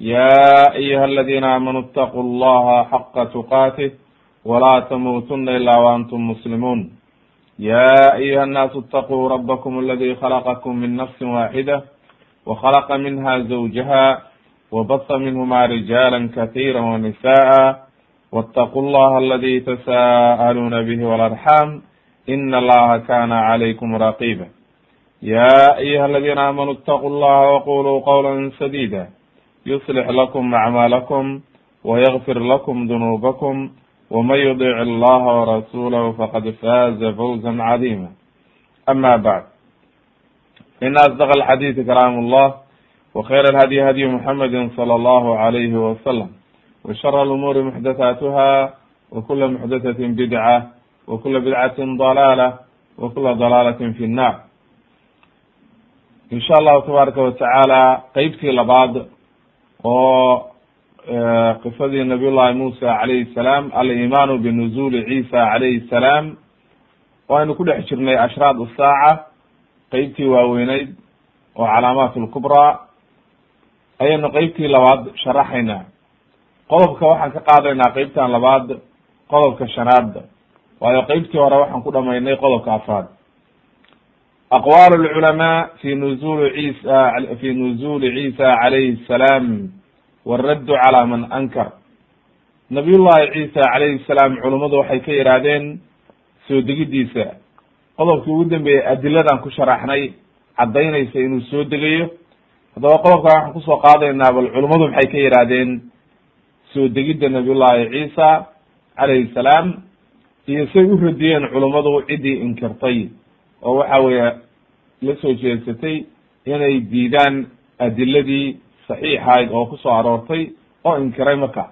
يا أيها الذين آمنوا اتقوا الله حق تقاته ولا تموتن إلا وأنتم مسلمون يا أيها الناس اتقوا ربكم الذي خلقكم من نفس واحدة وخلق منها زوجها وبث منهما رجالا كثيرا ونساء واتقوا الله الذي تساءلون به والأرحام إن الله كان عليكم رقيبا يا أيها الذين آمنوا اتقوا الله وقولوا قولا سديدا يصلح لكم أعمالكم ويغفر لكم ذنوبكم ومن يطع الله ورسوله فقد فاز فوزا عظيما أما بعد إن أصدق الحديث كلام الله وخير الهدي هدي محمد صلى الله عليه وسلم وشر الأمور محدثاتها وكل محدثة بدعة وكل بدعة ضلالة وكل ضلالة في النار إن شاء الله تبارك وتعالى qeybtii labaad oo qisadii nabiy llahi musa calayhi salaam alimaanu binuzuli ciisa calayhi salaam waynu ku dhex jirnay ashraad usaaca qeybtii waaweyneyd oo calaamaat lkubraa ayaynu qeybtii labaad sharaxaynaa. Qodobka waxaan ka qaadaynaa qeybtan labaad qodobka shanaad. Waayo qeybtii hore waxaan ku dhamaynay qodobka afraad aqwaal lculamaa fi nuzuli cisa fi nuzuli ciisa calayhi salaam waraddu calaa man ankar nabiy llahi ciisa calayhi salaam culummadu waxay ka yidhaahdeen soo degidiisa qodobkii ugu dambeeyey adiladan ku sharaxnay caddaynaysa inuu soo degayo haddaba qodobkan waxaan ku soo qaadaynaa bal culummadu maxay ka yidhaahdeen soo degidda nabiy llahi ciisa calayhi salaam iyo say u radiyeen culummadu ciddii inkirtay oo waxa weeye la soo jeedsatay inay diidaan adiladii saxiixayd oo ku soo aroortay oo inkiray marka.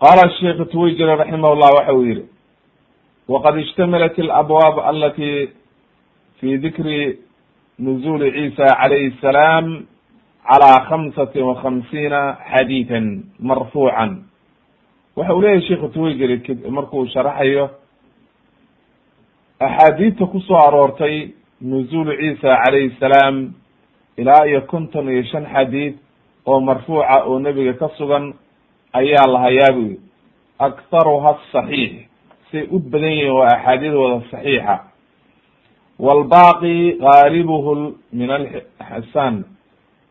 Qaala sheikh twayjiri raximah llah waxa uu yihi waqad ishtamilat alabwaab alati fi dikri nuzuli ciisa calayhi salaam calaa khamsati wa khamsiina xadiidan marfuucan. Waxa uu leeyahay sheikh twayjiri markuu sharaxayo axaadiidta ku soo aroortay nuzulu ciisa calayhi salaam ilaa iyo konton iyo shan xadiid oo marfuuca oo nebiga ka sugan ayaa la hayaa bu yiri aktharuha asaxiix say u badan yihiin waa axaadiid wada saxiixa waalbaaqi gaalibuhu min alxasan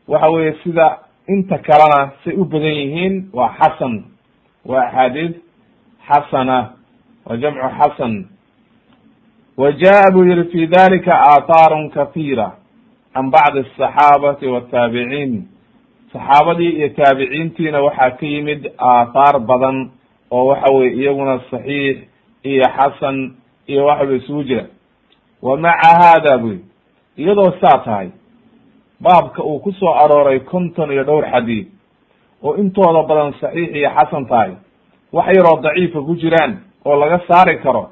waxa weeye sida inta kalena say u badan yihiin waa xasan waa axaadiid xasana waa jamcu xasan wa jaa buu yihi fi dalika aathaarun kahiira can bacdi asaxaabati wataabiciin saxaabadii iyo taabiciintiina waxaa ka yimid aathaar badan oo waxa weye iyaguna saxiix iyo xasan iyo waxaba isugu jira wa maca haada buy iyadoo saa tahay baabka uu ku soo arooray konton iyo dhowr xadiid oo intooda badan saxiix iyo xasan tahay wax yaroo daciifa ku jiraan oo laga saari karo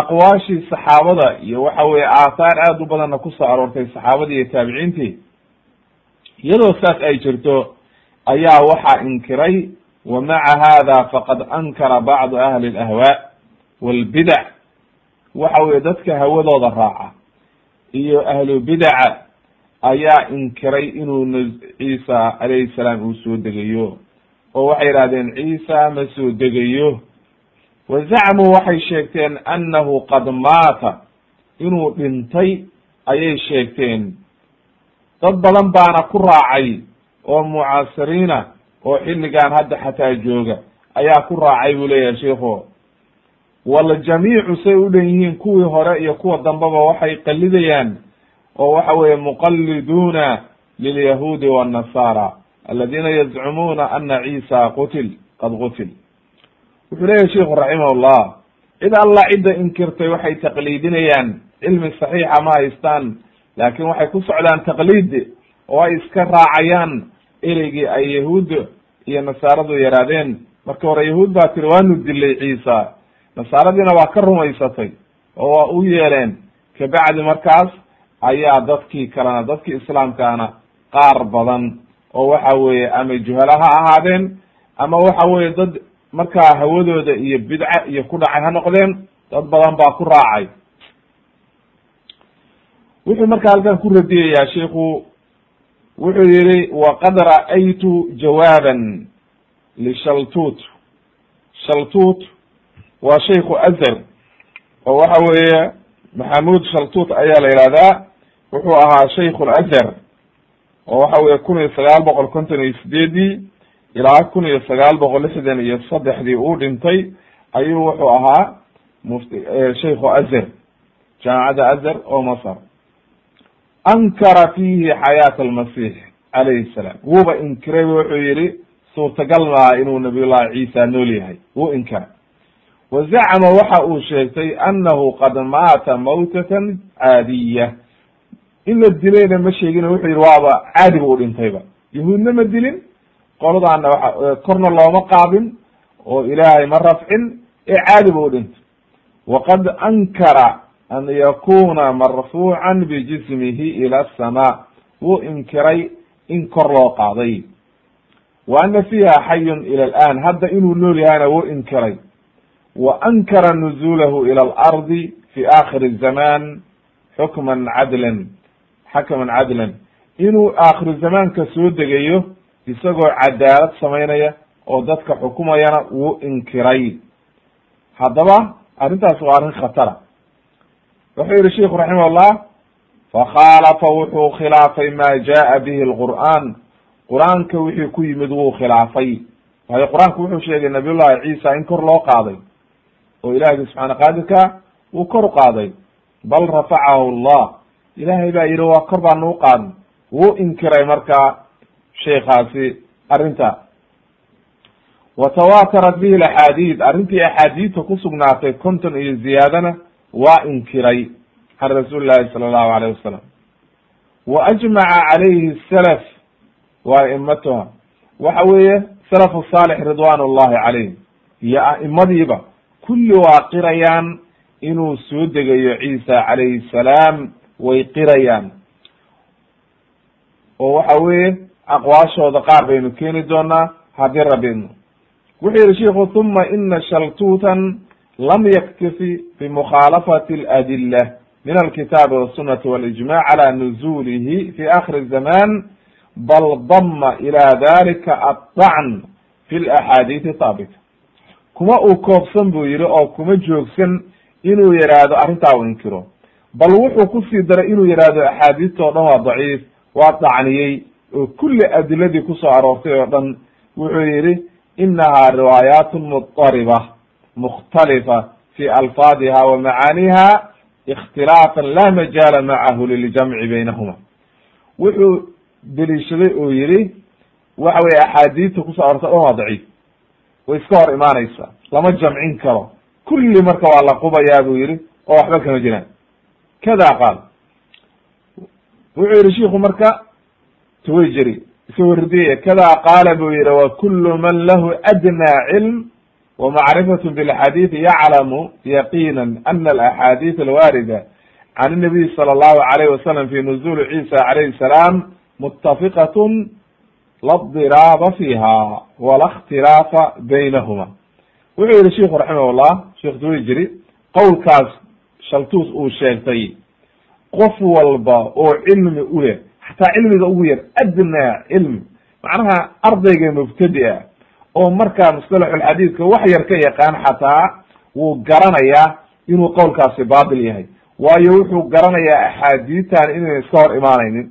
aqwaashii saxaabada iyo waxa weye aathaar aad u badanna ku soo aroortay saxaabadii iyo taabiciintii iyadoo saas ay jirto ayaa waxaa inkiray wa maca hada faqad ankara bacdu ahli alahwaa walbidac waxa weye dadka hawadooda raaca iyo ahlu bidaca ayaa inkiray inuu ciisa calayhi salaam uu soo degayo oo waxay yidhahdeen ciisa ma soo degayo wa zacmuu waxay sheegteen annahu qad maata. Inuu dhintay ayay sheegteen. Dad badan baana ku raacay oo mucaasiriina oo xilligan hadda xataa jooga ayaa ku raacay buu leeyahay sheikhu. Waljamiicu say u dhan yihiin kuwii hore iyo kuwa dambeba waxay qalidayaan oo waxa weeye muqaliduuna lilyahuudi wannasara aladiina yazcumuuna ana ciisa qutil qad qutil wuxuu leyahy sheiku raximahullah cid alla cidda inkirtay waxay taqliidinayaan cilmi saxiixa ma haystaan laakin waxay ku socdaan taqliid oo ay iska raacayaan ereygii ay yahuud iyo nasaaradu yaraadeen. Marka hore yahuud baa tiri waanu dilay ciisa nasaaradiina waa ka rumaysatay oo waa u yeeleen kabacdi markaas ayaa dadkii kalena dadkii islaamkaana qaar badan oo waxa weeye ama juhala ha ahaadeen ama waxa weeye dad markaa hawadooda iyo bidca iyo ku dhacay ha noqdeen dad badan baa ku raacay. Wuxuu marka halkan ku radiyayaa sheiku wuxuu yihi waqad ra'aytu jawaaban lishaltut shaltut waa sheiku azar oo waxa weeye maxamuud shaltut ayaa la yihahdaa wuxuu ahaa shaikhu lazar oo waxa weye kun iyo sagaal boqol konton iyo sideedii ilaa kun iyo sagaal boqol lixdan iyo saddexdii uu dhintay ayuu wuxuu ahaa mufti shaikhu azar jaamacadda azar oo masr ankara fiihi xayaat almasix calayhi salaam. Wuuba inkiray wuxuu yihi suurtagal maaha inuu nabiy llahi ciisa nool yahay. Wuu inkiray wa zacama waxa uu sheegtay annahu qad maata mawtatan caadiya in la dilayna ma sheegin wuxuu yihi waaba caadi bu u dhintayba. Yahuudna ma dilin qoladaana waa korna looma qaabin oo ilaahay ma rafcin ee caadi bu u dhintay. Waqad ankara an yakuna marfuucan bijismihi ila asamaa wuu inkiray in kor loo qaaday. Wa ana fiiha xayun ila alan hadda inuu nool yahayna wuu inkiray. Wa ankara nuzulahu ila alardi fi akhiri zaman xukman cadlan xakaman cadlan. Inuu aakhiru zamaanka soo degayo isagoo cadaalad samaynaya oo dadka xukumayana wuu inkiray. Haddaba arrintaas waa arrin khatara. Wuxuu yihi sheiku raximahullah fakhaalafa wuxuu khilaafay ma jaa bihi alqur'aan. Qur'aanka wixii ku yimid wuu khilaafay. Waayo qur'aanku wuxuu sheegay nabiy llahi ciisa in kor loo qaaday. Oo ilahgi subxaana qaadirka wuu kor qaaday. Bal rafacahu allah. Ilahay baa yihi waa kor baanu u qaadnay wuu inkiray marka sheikaasi arrinta. Wa tawatarat bihi axaadiid arrintii axaadiidta ku sugnaatay konton iyo ziyaadana waa inkiray can rasuuli llahi sala allahu alayh wasalam wa ajmaca calayhi salaf wa aimatuha waxa weeye salafu saalix ridwan llahi calayhim iyo a'imadiiba kulli waa qirayaan inuu soo degayo ciisa calayhi salaam way qirayaan. Oo waxa weeye aqwaashooda qaar baynu keeni doonaa haddii rabidno wuxuu yihi shiku huma ina shaltuutan lam yaktifi bimukhaalafati aladila min alkitaabi wasunati walijmac cala nuzulihi fi akhiri zaman bal dama ila dalika addacn fi laxaadiisi haabita kuma uu koobsan buu yihi oo kuma joogsan inuu yihahdo arrintaa u inkiro. Bal wuxuu ku sii daray inuu yihahdo axaadiista o dhan waa daciif waa dacniyey oo kulli adiladii ku soo aroortay oo dhan wuxuu yihi inaha riwaayaat mudariba mukhtalifa fi alfaadiha wa macaaniha ikhtilaafan la majaala macahu liljamci baynahuma. Wuxuu deliishaday oo yihi waxa weye axaadiista ku soo aroortay dhan waa daciif way iska hor imaanaysaa lama jamcin karo kulli marka waa la qubayaa buu yihi oo waxba kama jiraan. Kada qaal wuxuu yihi shiku marka tway jiri iska wardiyaya kadaa qaala buu yihi wa kulu man lahu adnaa cilm wmacrifat bilxadiidi yaclamu yaqiina ana alaxaadiid alwaarida can inabiy sala allahu alayh wasalam fi nuzuli ciisa calayhi salaam mutafiqat la diraaba fiiha wala khtilaafa baynahuma wuxuu yihi shiku raximah llah sheikh twejiri qowlkaas shaltuus uu sheegtay qof walba oo cilmi uleh xataa cilmiga ugu yar adnaa cilmi macnaha ardayga mubtadi a oo markaa mustalaxulxadiidka wax yar ka yaqaan xataa wuu garanayaa inuu qowlkaasi baatil yahay. Waayo wuxuu garanayaa axaadiitan inayna iska hor imaanaynin.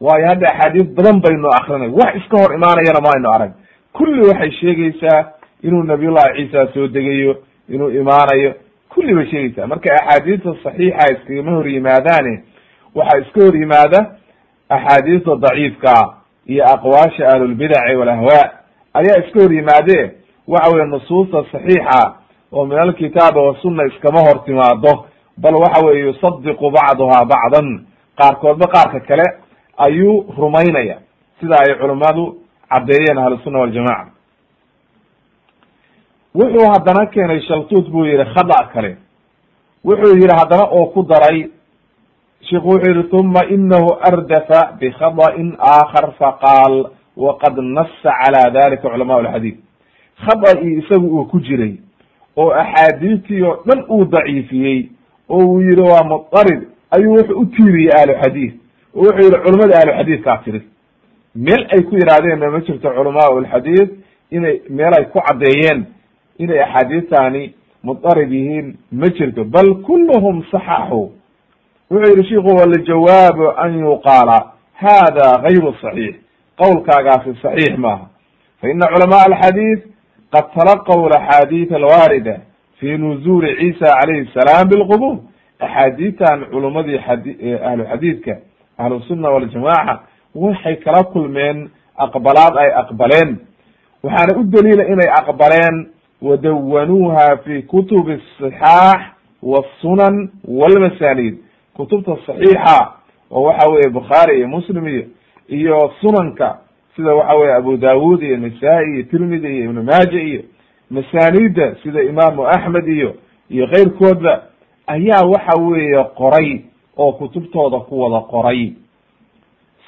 Waayo hadda axaadiis badan baynu akrinay wax iska hor imaanayana ma aynu arag. Kulli waxay sheegaysaa inuu nabiyullahi ciisa soo degayo inuu imaanayo. Kulli bay sheegaysaa. Marka axaadiista saxiixa iskagama hor yimaadaane waxaa iska hor yimaada axaadiista daciifkaa iyo aqwaasha ahlulbidaci walahwaa ayaa iska hor yimaade waxa weye nusuusta saxiixa oo min alkitaabi wasunna iskama hor timaado bal waxa weye yusadiqu bacduha bacdan qaarkoodba qaarka kale ayuu rumaynaya sida ay culummadu caddeeyeen ahlusunna waljamaca wuxuu haddana keenay shaltuut buu yihi khada kale wuxuu yihi haddana oo ku daray shiku wuxuu yihi uma inahu ardafa bikhaطأin aakhar faqaal waqad nasa calى dalika culamaء اlxadiid khada-ii isagu uu ku jiray oo axaadiistii oo dhan uu daciifiyey oo uu yihi waa muطarid ayuu wuxuu u tiiriyey ahluxadiid oo wuxuu yihi culamada ahluxadiidkaa tiri meel ay ku yidhahdeenna ma jirto culamaء اlxadiid inay meel ay ku caddeeyeen inay axaadiistani muطarid yihiin ma jirto bal kulluhum saxaxu wuxuu yihi shiku waljawaabu an yuqaala hada gayru صaxiix qowlkaagaasi صaxiix maaha faina culamaء alxadiid qad talaqw axaadiid alwaarida fi nuzuli cisa calayhi الsalaam bilqubur axaadiitan culumadii ahlu xadiidka ahlu sunna waljamaca waxay kala kulmeen aqbalaad ay aqbaleen waxaana u daliila inay aqbaleen wadawanuuha fi kutubi الصixaax wالsunan wاlmasanid kutubta صaxiixa oo waxa weye bukhaari iyo muslim iyo iyo sunanka sida waxa weye abu dawud iyo nasaa-i iyo tirmidi iyo ibnu maaja iyo masanida sida imaamu axmed iyo iyo keyrkoodba ayaa waxa weeye qoray oo kutubtooda ku wada qoray.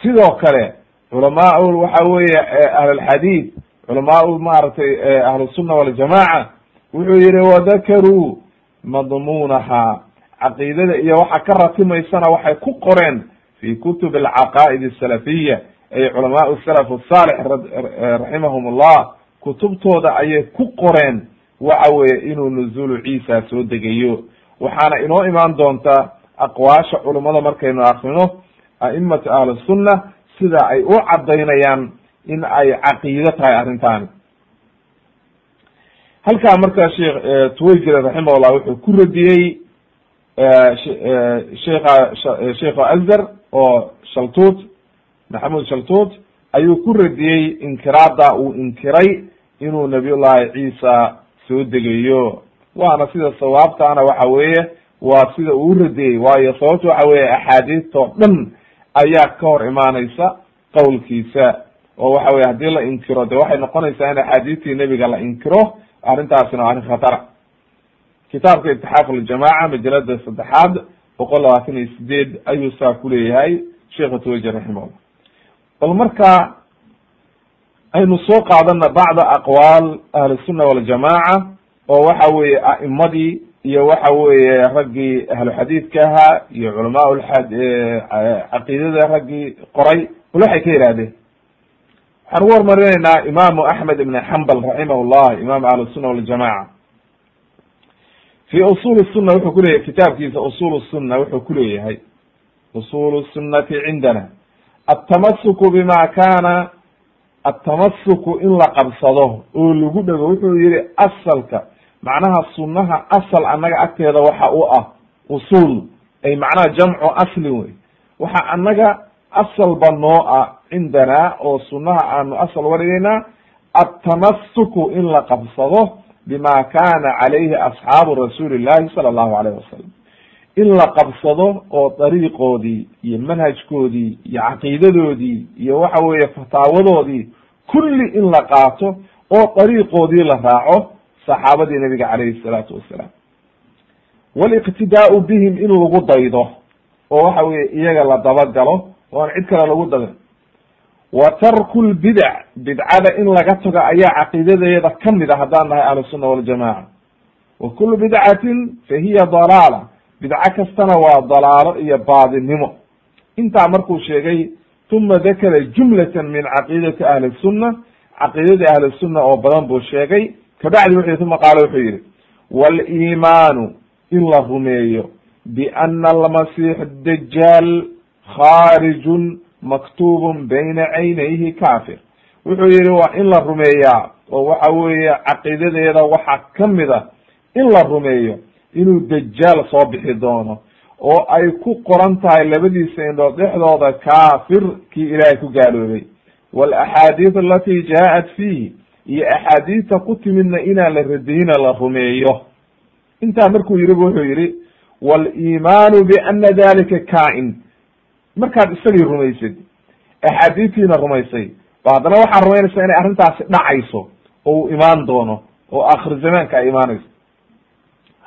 Sidoo kale culamaa waxa weeye ahlulxadiid culamaa maaragtay ahlusunna waljamaca wuxuu yihi wadakaruu madmuunaha caqiidada iyo waxa ka ratimaysana waxay ku qoreen fi kutub alcaqaa'id asalafiya ay culamaau salaf asaalix raximahum ullah kutubtooda ayay ku qoreen waxa weye inuu nuzulu ciisa soo degayo. Waxaana inoo imaan doonta aqwaasha culimada markaynu akrino a'imatu ahlisunna sida ay u cadaynayaan in ay caqiido tahay arrintaani. Halkaa markaa sheekh tuwayjire raximahullah wuxuu ku radiyey sheekha sheikha azhar oo shaltuut maxamuud shaltuut ayuu ku radiyey inkiraada uu inkiray inuu nabiyullahi ciisa soo degayo. Waana sida sawaabtaana waxa weeye waa sida uu radiyey. Waayo sababta waxa weeye axaadiistoo dhan ayaa ka hor imaanaysa qowlkiisa. Oo waxa weye haddii la inkiro de waxay noqonaysaa in axaadiistii nebiga la inkiro arrintaasina waa arrin khatara kitaabka itixaaf aljamaca majalada saddexaad boqol labaatan iyo sideed ayuu saa kuleeyahay sheikha tuwajer raximahullah. Bal marka aynu soo qaadana bacda aqwaal ahlisunna waljamaca oo waxa weeye a'imadii iyo waxa weeye raggii ahlu xadiidka ahaa iyo culamaa caqiidada raggii qoray bal waxay ka yidhahdeen waxaan ugu hormarinaynaa imaamu axmed ibn xambal raximah llah imam ahlusunna waljamaca fi usul sunna wuxuu ku leeyahay kitaabkiisa usul sunna wuxuu ku leeyahay. Usul sunnati cindana atamasuku bima kana atamasuku in la qabsado oo lagu dhego wuxuu yihi asalka macnaha sunnaha asal annaga agteeda waxa u ah usul ay macnaha jamcu aslin wey waxa annaga asalba noo ah cindana oo sunnaha aanu asal uga atamasuku in la qabsado bima kana calayhi asxaabu rasuuli llahi sala allahu alayh wasalam in la qabsado oo dariiqoodii iyo manhajkoodii iyo caqiidadoodii iyo waxa weeye fataawadoodii kulli in la qaato oo dariiqoodii la raaco saxaabadii nabiga calayhi salaatu wasalaam. Waliqtidaau bihim in lagu daydo oo waxa weye iyaga la dabagalo oo aan cid kale lagu dagan wa tarku lbidac bidcada in laga tago ayaa caqiidadeeda ka mid a haddaan nahay ahlusunna waljamaca wa kulu bidcatin fa hiya dalaala. Bidco kastana waa dalaalo iyo baadinimo. Intaa markuu sheegay uma dakara jumlatan min caqiidati ahli sunna. Caqiidadii ahli sunna oo badan buu sheegay. Kabacdi wuxu yihi uma qaala wuxuu yihi waliimaanu in la rumeeyo biana almasix dajaal khaarijun maktubun bayna caynayhi kafir wuxuu yihi waa in la rumeeyaa oo waxa weeye caqiidadeeda waxaa ka mid a in la rumeeyo inuu dajaal soo bixi doono oo ay ku qoran tahay labadiisa indhood dhexdooda kafir kii ilaahay ku gaaloobay. Walaxaadiid alati jaaءat fiihi iyo axaadiista ku timidna inaan la radiyina la rumeeyo. Intaa markuu yihi wuxuu yihi waliimaanu biana dalika kain markaad isagii rumaysid axaadiistiina rumaysay ba haddana waxaa rumaynaysaa inay arrintaasi dhacayso oo uu imaan doono oo akhir zamaanka ay imaanayso.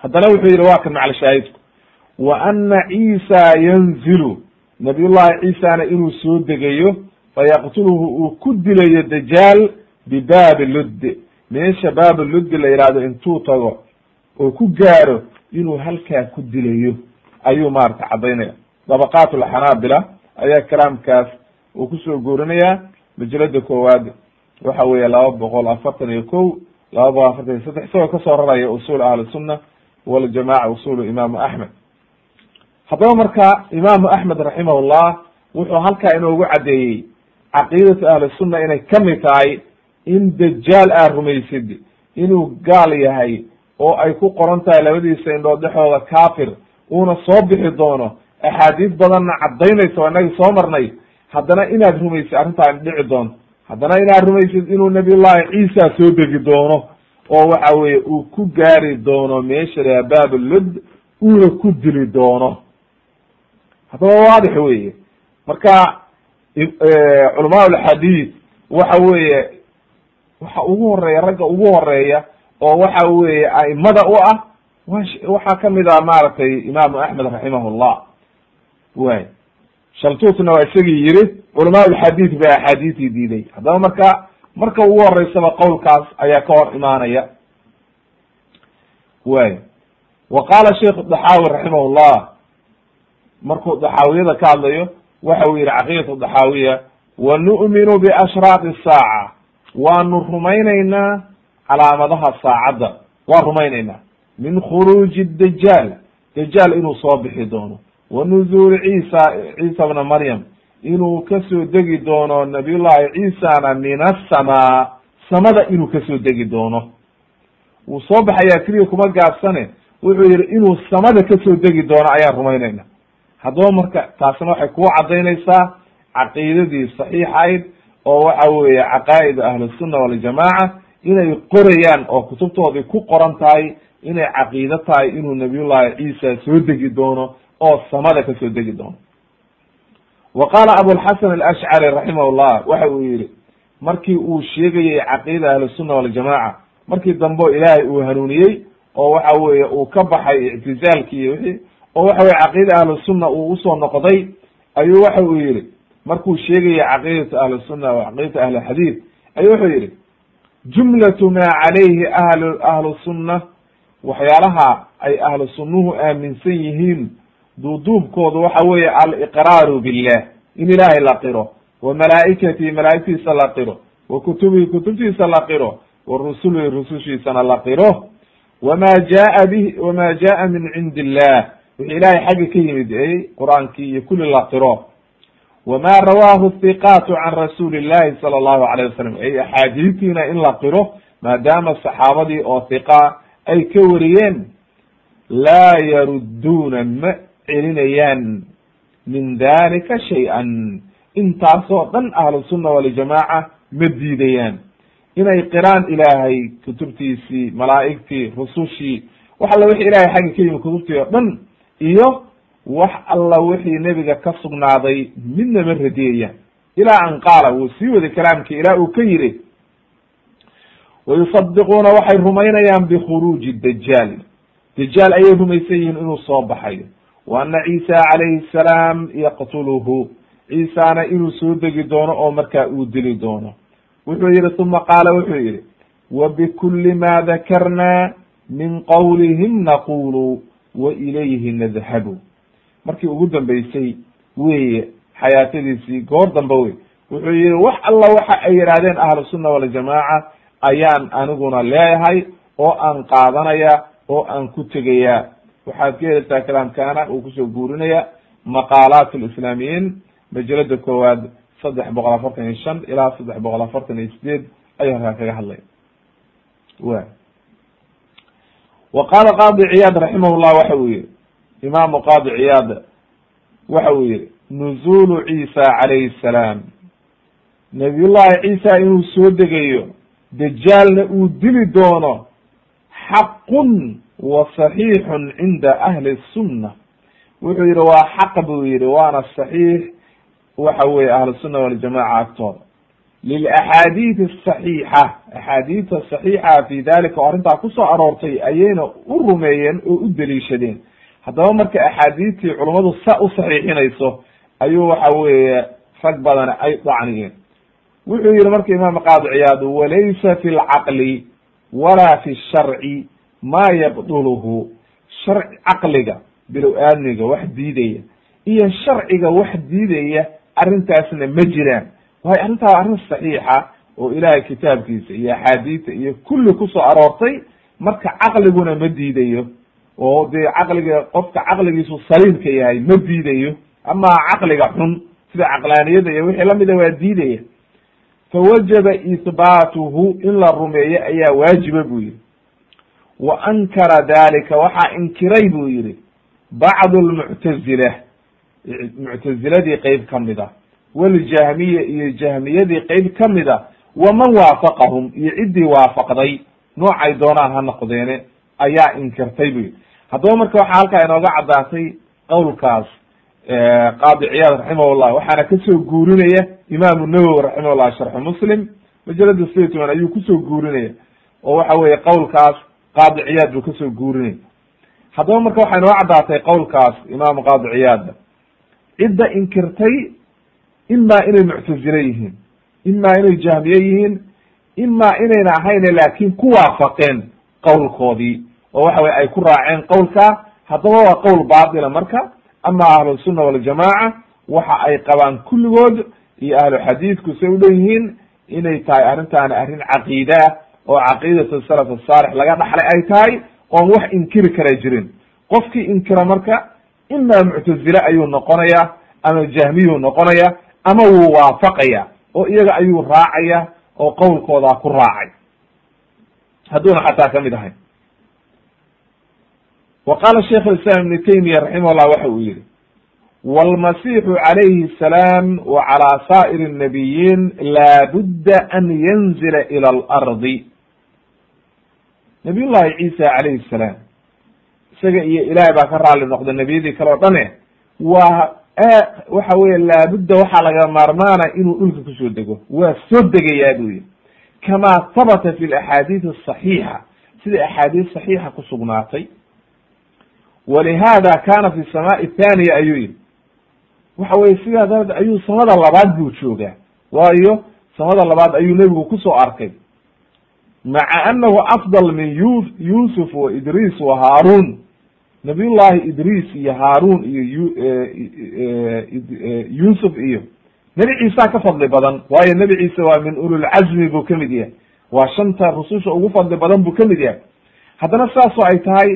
Haddana wuxuu yidhi waa kan macla shaahidku. Wa ana ciisa yanzilu. Nabiyullahi ciisana inuu soo degayo fayaqtuluhu uu ku dilayo dajaal bibaabi luddi meesha baabi luddi la yihahdo intuu tago oo ku gaaro inuu halkaa ku dilayo ayuu maarata caddaynaya dabaqaat alxanaabila ayaa kalaamkaas uu ku soo guurinaya majalada koowaad. Waxa weeye laba boqol afartan iyo ko laba boqol afartan iyo saddex isagoo ka soo raraya usul ahli sunna waljamaca usulu imaamu axmed haddaba marka imaamu axmed raximahullah wuxuu halkaa inoogu caddeeyey caqiidatu ahli sunna inay ka mid tahay in dajaal aad rumaysid inuu gaal yahay oo ay ku qoran tahay labadiisa indhood dhexooda kafir uuna soo bixi doono axaadiis badanna caddaynaysa waa inagii soo marnay haddana inaad rumaysid arrintaan dhici doonto haddana inaad rumaysid inuu nabiyullahi ciisa soo degi doono oo waxa weeye uu ku gaari doono meesha laha bablud uuna ku dili doono. Haddaba waadix weye marka culamaa ulxadiid waxa weeye waxa ugu horreeya ragga ugu horreeya oo waxa weeye a'imada u ah wa waxaa ka mid ah maaragtay imaamu axmed raximahullah way. Shaltuutna waa isagii yiri culamaa ulxadiid ba axaadiisii diiday. Haddaba marka marka ugu horeysaba qowlkaas ayaa ka hor imaanaya. Way. Wa qaala sheikh daxaawi raximahullah markuu daxaawiyada ka hadlayo waxa uu yihi caqiidatu daxaawiya wa nu'minu biashraaqi saaca waanu rumaynaynaa calaamadaha saacadda. Waan rumaynaynaa. Min khuruuji dajaal dajaal inuu soo bixi doono wa nuzuuli ciisa ciisa bna maryam inuu ka soo degi doono nabiyullahi ciisana min asamaa samada inuu ka soo degi doono. Wuu soo baxayaa keliya kuma gaabsane wuxuu yihi inuu samada ka soo degi doono ayaan rumaynayna haddaba marka taasina waxay kuu caddaynaysaa caqiidadii saxiixayd oo waxa weeye caqaa'id ahlusunna waljamaaca inay qorayaan oo kutubtoodii ku qoran tahay inay caqiido tahay inuu nabiyullahi ciisa soo degi doono oo samada ka soo degi doono. Wa qaala abulxasan alashcari raximahullah waxa uu yihi markii uu sheegayay caqiida ahlusunna waljamaaca markii dambe ilaahay uu hanuuniyey oo waxa weeye uu ka baxay ictizaalki iyo wixii oo waxa weye caqiida ahlusunna uu u soo noqday ayuu waxa uu yihi markuu sheegaya caqiidatu ahlusunna wa caqiidatu ahlixadiid ayuu wuxuu yihi jumlatu maa calayhi ahlu ahlu sunna waxyaalaha ay ahlu sunnuhu aaminsan yihiin duuduubkooda waxa weeye aliqraaru billah in ilaahay la qiro wa malaa'ikatihi malaa'igtiisa la qiro wa kutubihi kutubtiisa la qiro wa rusulihi rusushiisana la qiro. Wama jaa bihi wama jaa min cindi illah wixii ilahay xagga ka yimid ey qur'aankii iyo kulli la qiro. Wma rawaahu thiqaatu can rasuuli llahi sala allahu alayh wasalam ay axaadiistiina in la qiro maadaama saxaabadii oo hiqa ay ka wariyeen laa yarudduuna ma celinayaan min dalika shay-an. Intaasoo dhan ahlusunna waljamaaca ma diidayaan. Inay qiraan ilaahay kutubtiisii malaa'igtii rusushii wax alla wixii ilahay xagga ka yimi kutubtii oo dhan iyo wax alla wixii nebiga ka sugnaaday midna ma radiyayaan. Ilaa an qaala wuu sii waday kalaamkii ilaa uu ka yidhi wayusadiquuna waxay rumaynayaan bikhuruuji dajaal dajaal ayay rumaysan yihiin inuu soo baxayo wa ana ciisa calayhi salaam yaqtuluhu. Ciisana inuu soo degi doono oo markaa uu dili doono. Wuxuu yihi uma qaala wuxuu yihi wa bikuli ma dakarna min qawlihim naqulu wa ilayhi nadhabu. Markii ugu dambeysay weye xayaatadiisii goor dambe wey wuxuu yihi wax alla waxa ay yidhahdeen ahlusunna waljamaaca ayaan aniguna leeyahay oo aan qaadanaya oo aan ku tegaya waxaad ka helaysaa kalaamkaana uu ku soo guurinaya maqaalaat lislaamiyiin majalada koowaad saddex boqol afartan iyo shan ilaa saddex boqol afartan iyo sideed ayuu halkaa kaga hadlaya wa wa qaala qaadi ciyaad raximah llah waxa uu yihi imaamu qaadi ciyaad waxa uu yihi nuzulu ciisa calayhi salaam. Nabiyullahi ciisa inuu soo degayo dajaalna uu dili doono xaqun wa saxiixun cinda ahli sunna. Wuxuu yihi waa xaq buu yihi waana saxiix. Waxa weye ahlusunna waljamaca agtooda lilaxaadiid asaxiixa axaadiidta saxiixa. Fi dalika oo arrintaa ku soo aroortay ayayna u rumeeyeen oo u deliishadeen. Haddaba marka axaadiidtii culummadu sa u saxiixinayso ayuu waxa weeye rag badana ay dacniyeen wuxuu yihi marka imaam qaadi ciyaad walaysa fi lcaqli walaa fi sharci ma yabduluhu sharci caqliga bilow aadmiga wax diidaya iyo sharciga wax diidaya arrintaasna ma jiraan. Waayo arrintaa arrin saxiixa oo ilaahay kitaabkiisa iyo axaadiista iyo kulli ku soo aroortay marka caqliguna ma diidayo oo dee caqliga qofka caqligiisu saliimka yahay ma diidayo. Ama caqliga xun sida caqlaaniyada iyo wixii lamida waa diidaya. Fawajaba ihbaatuhu in la rumeeyo ayaa waajiba buu yihi wa ankara dalika waxaa inkiray buu yihi bacdu lmuctazila muctaziladii qeyb ka mid a waljahmiya iyo jahmiyadii qeyb ka mid a waman waafaqahum iyo ciddii waafaqday noocay doonaan ha noqdeene ayaa inkirtay bu yihi haddaba marka waxaa halkaa inooga caddaatay qowlkaas qaadi ciyaad raximahullah waxaana ka soo guurinaya imaamu nawowi raximahullah sharxu muslim majalada saytuman ayuu ku soo guurinaya oo waxa weeye qowlkaas qaadi ciyaad buu ka soo guurinaya haddaba marka waxay noo caddaatay qowlkaas imaamu qaadi ciyaadda cidda inkirtay imaa inay muctazile yihiin imaa inay jahmiye yihiin imaa inayna ahayne laakin ku waafaqeen qowlkoodii. Oo waxa weye ay ku raaceen qowlkaa haddaba waa qowl baatila marka ama ahlusunna waljamaaca waxa ay qabaan kulligood iyo ahlu xadiidku say uleeyihiin inay tahay arrintaani arrin caqiida ah oo caqiidatu salaf asaalix laga dhaxlay ay tahay oon wax inkiri kara jirin qofkii inkira marka imaa muctazile ayuu noqonaya ama jahmiyuu noqonaya ama wuu waafaqaya oo iyaga ayuu raacaya oo qowlkoodaa ku raacay hadduuna xataa kamid ahayn wa qaala sheikh islam ibnu taymiya raximahullah waxa uu yihi wاlmasixu calayhi الsalaam wa calى sa'ir الnabiyiin laabudda an yanzila ilى اlardi nabiy llahi ciisa calayhi الsalaam isaga iyo ilahay baa ka raali noqda nebiyadii kale o dhane waa waxa weye laabudda waxaa laga maarmaana inuu dhulka ku soo dego. Waa soo degayaa buu yihi kama habata fi laxaadiid asaxiixa sida axaadiis saxiixa kusugnaatay walihada kana fi samaai thaniya ayuu yihi waxa weye sidaa daraadeed ayuu samada labaad buu joogaa. Waayo samada labaad ayuu nebigu ku soo arkay maca anahu afdal min yu yusuf wa idris wa haarun nabiy llahi idris iyo haarun iyo yusuf iyo nebi ciisa ka fadli badan. waayo nebi ciise waa min ululcazmi buu ka mid yahay. waa shanta rususha ugu fadli badan buu ka mid yahay. haddana saasoo ay tahay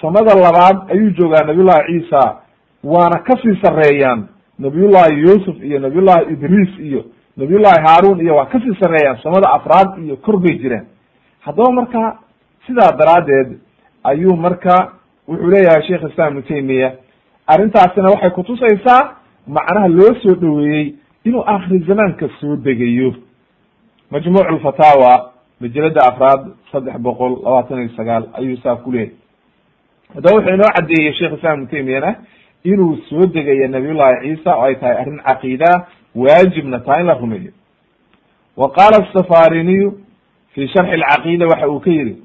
samada labaad ayuu joogaa nabiy llahi ciisa waana ka sii sareeyaan nabiy llahi yusuf iyo nabiy llahi idris iyo nabiy llahi haarun iyo waa ka sii sareeyaan samada afraad iyo kor bay jiraan haddaba marka sidaa daraaddeed ayuu marka wuxuu leeyahay sheikh islam ibnu taymiya arrintaasina waxay kutusaysaa macnaha loo soo dhoweeyey inuu akhri zamaanka soo degayo. Majmuuc lfataawa majalada afraad saddex boqol labaatan iyo sagaal ayuu saa ku leeyahy haddaba wuxuu inoo caddeeyey sheikh islam ibnu taymiyana inuu soo degayo nabiy llahi ciisa oo ay tahay arrin caqiida waajibna tahay in la rumeeyo. Wa qaala asafariniyu fi sharxi alcaqiida waxa uu ka yihi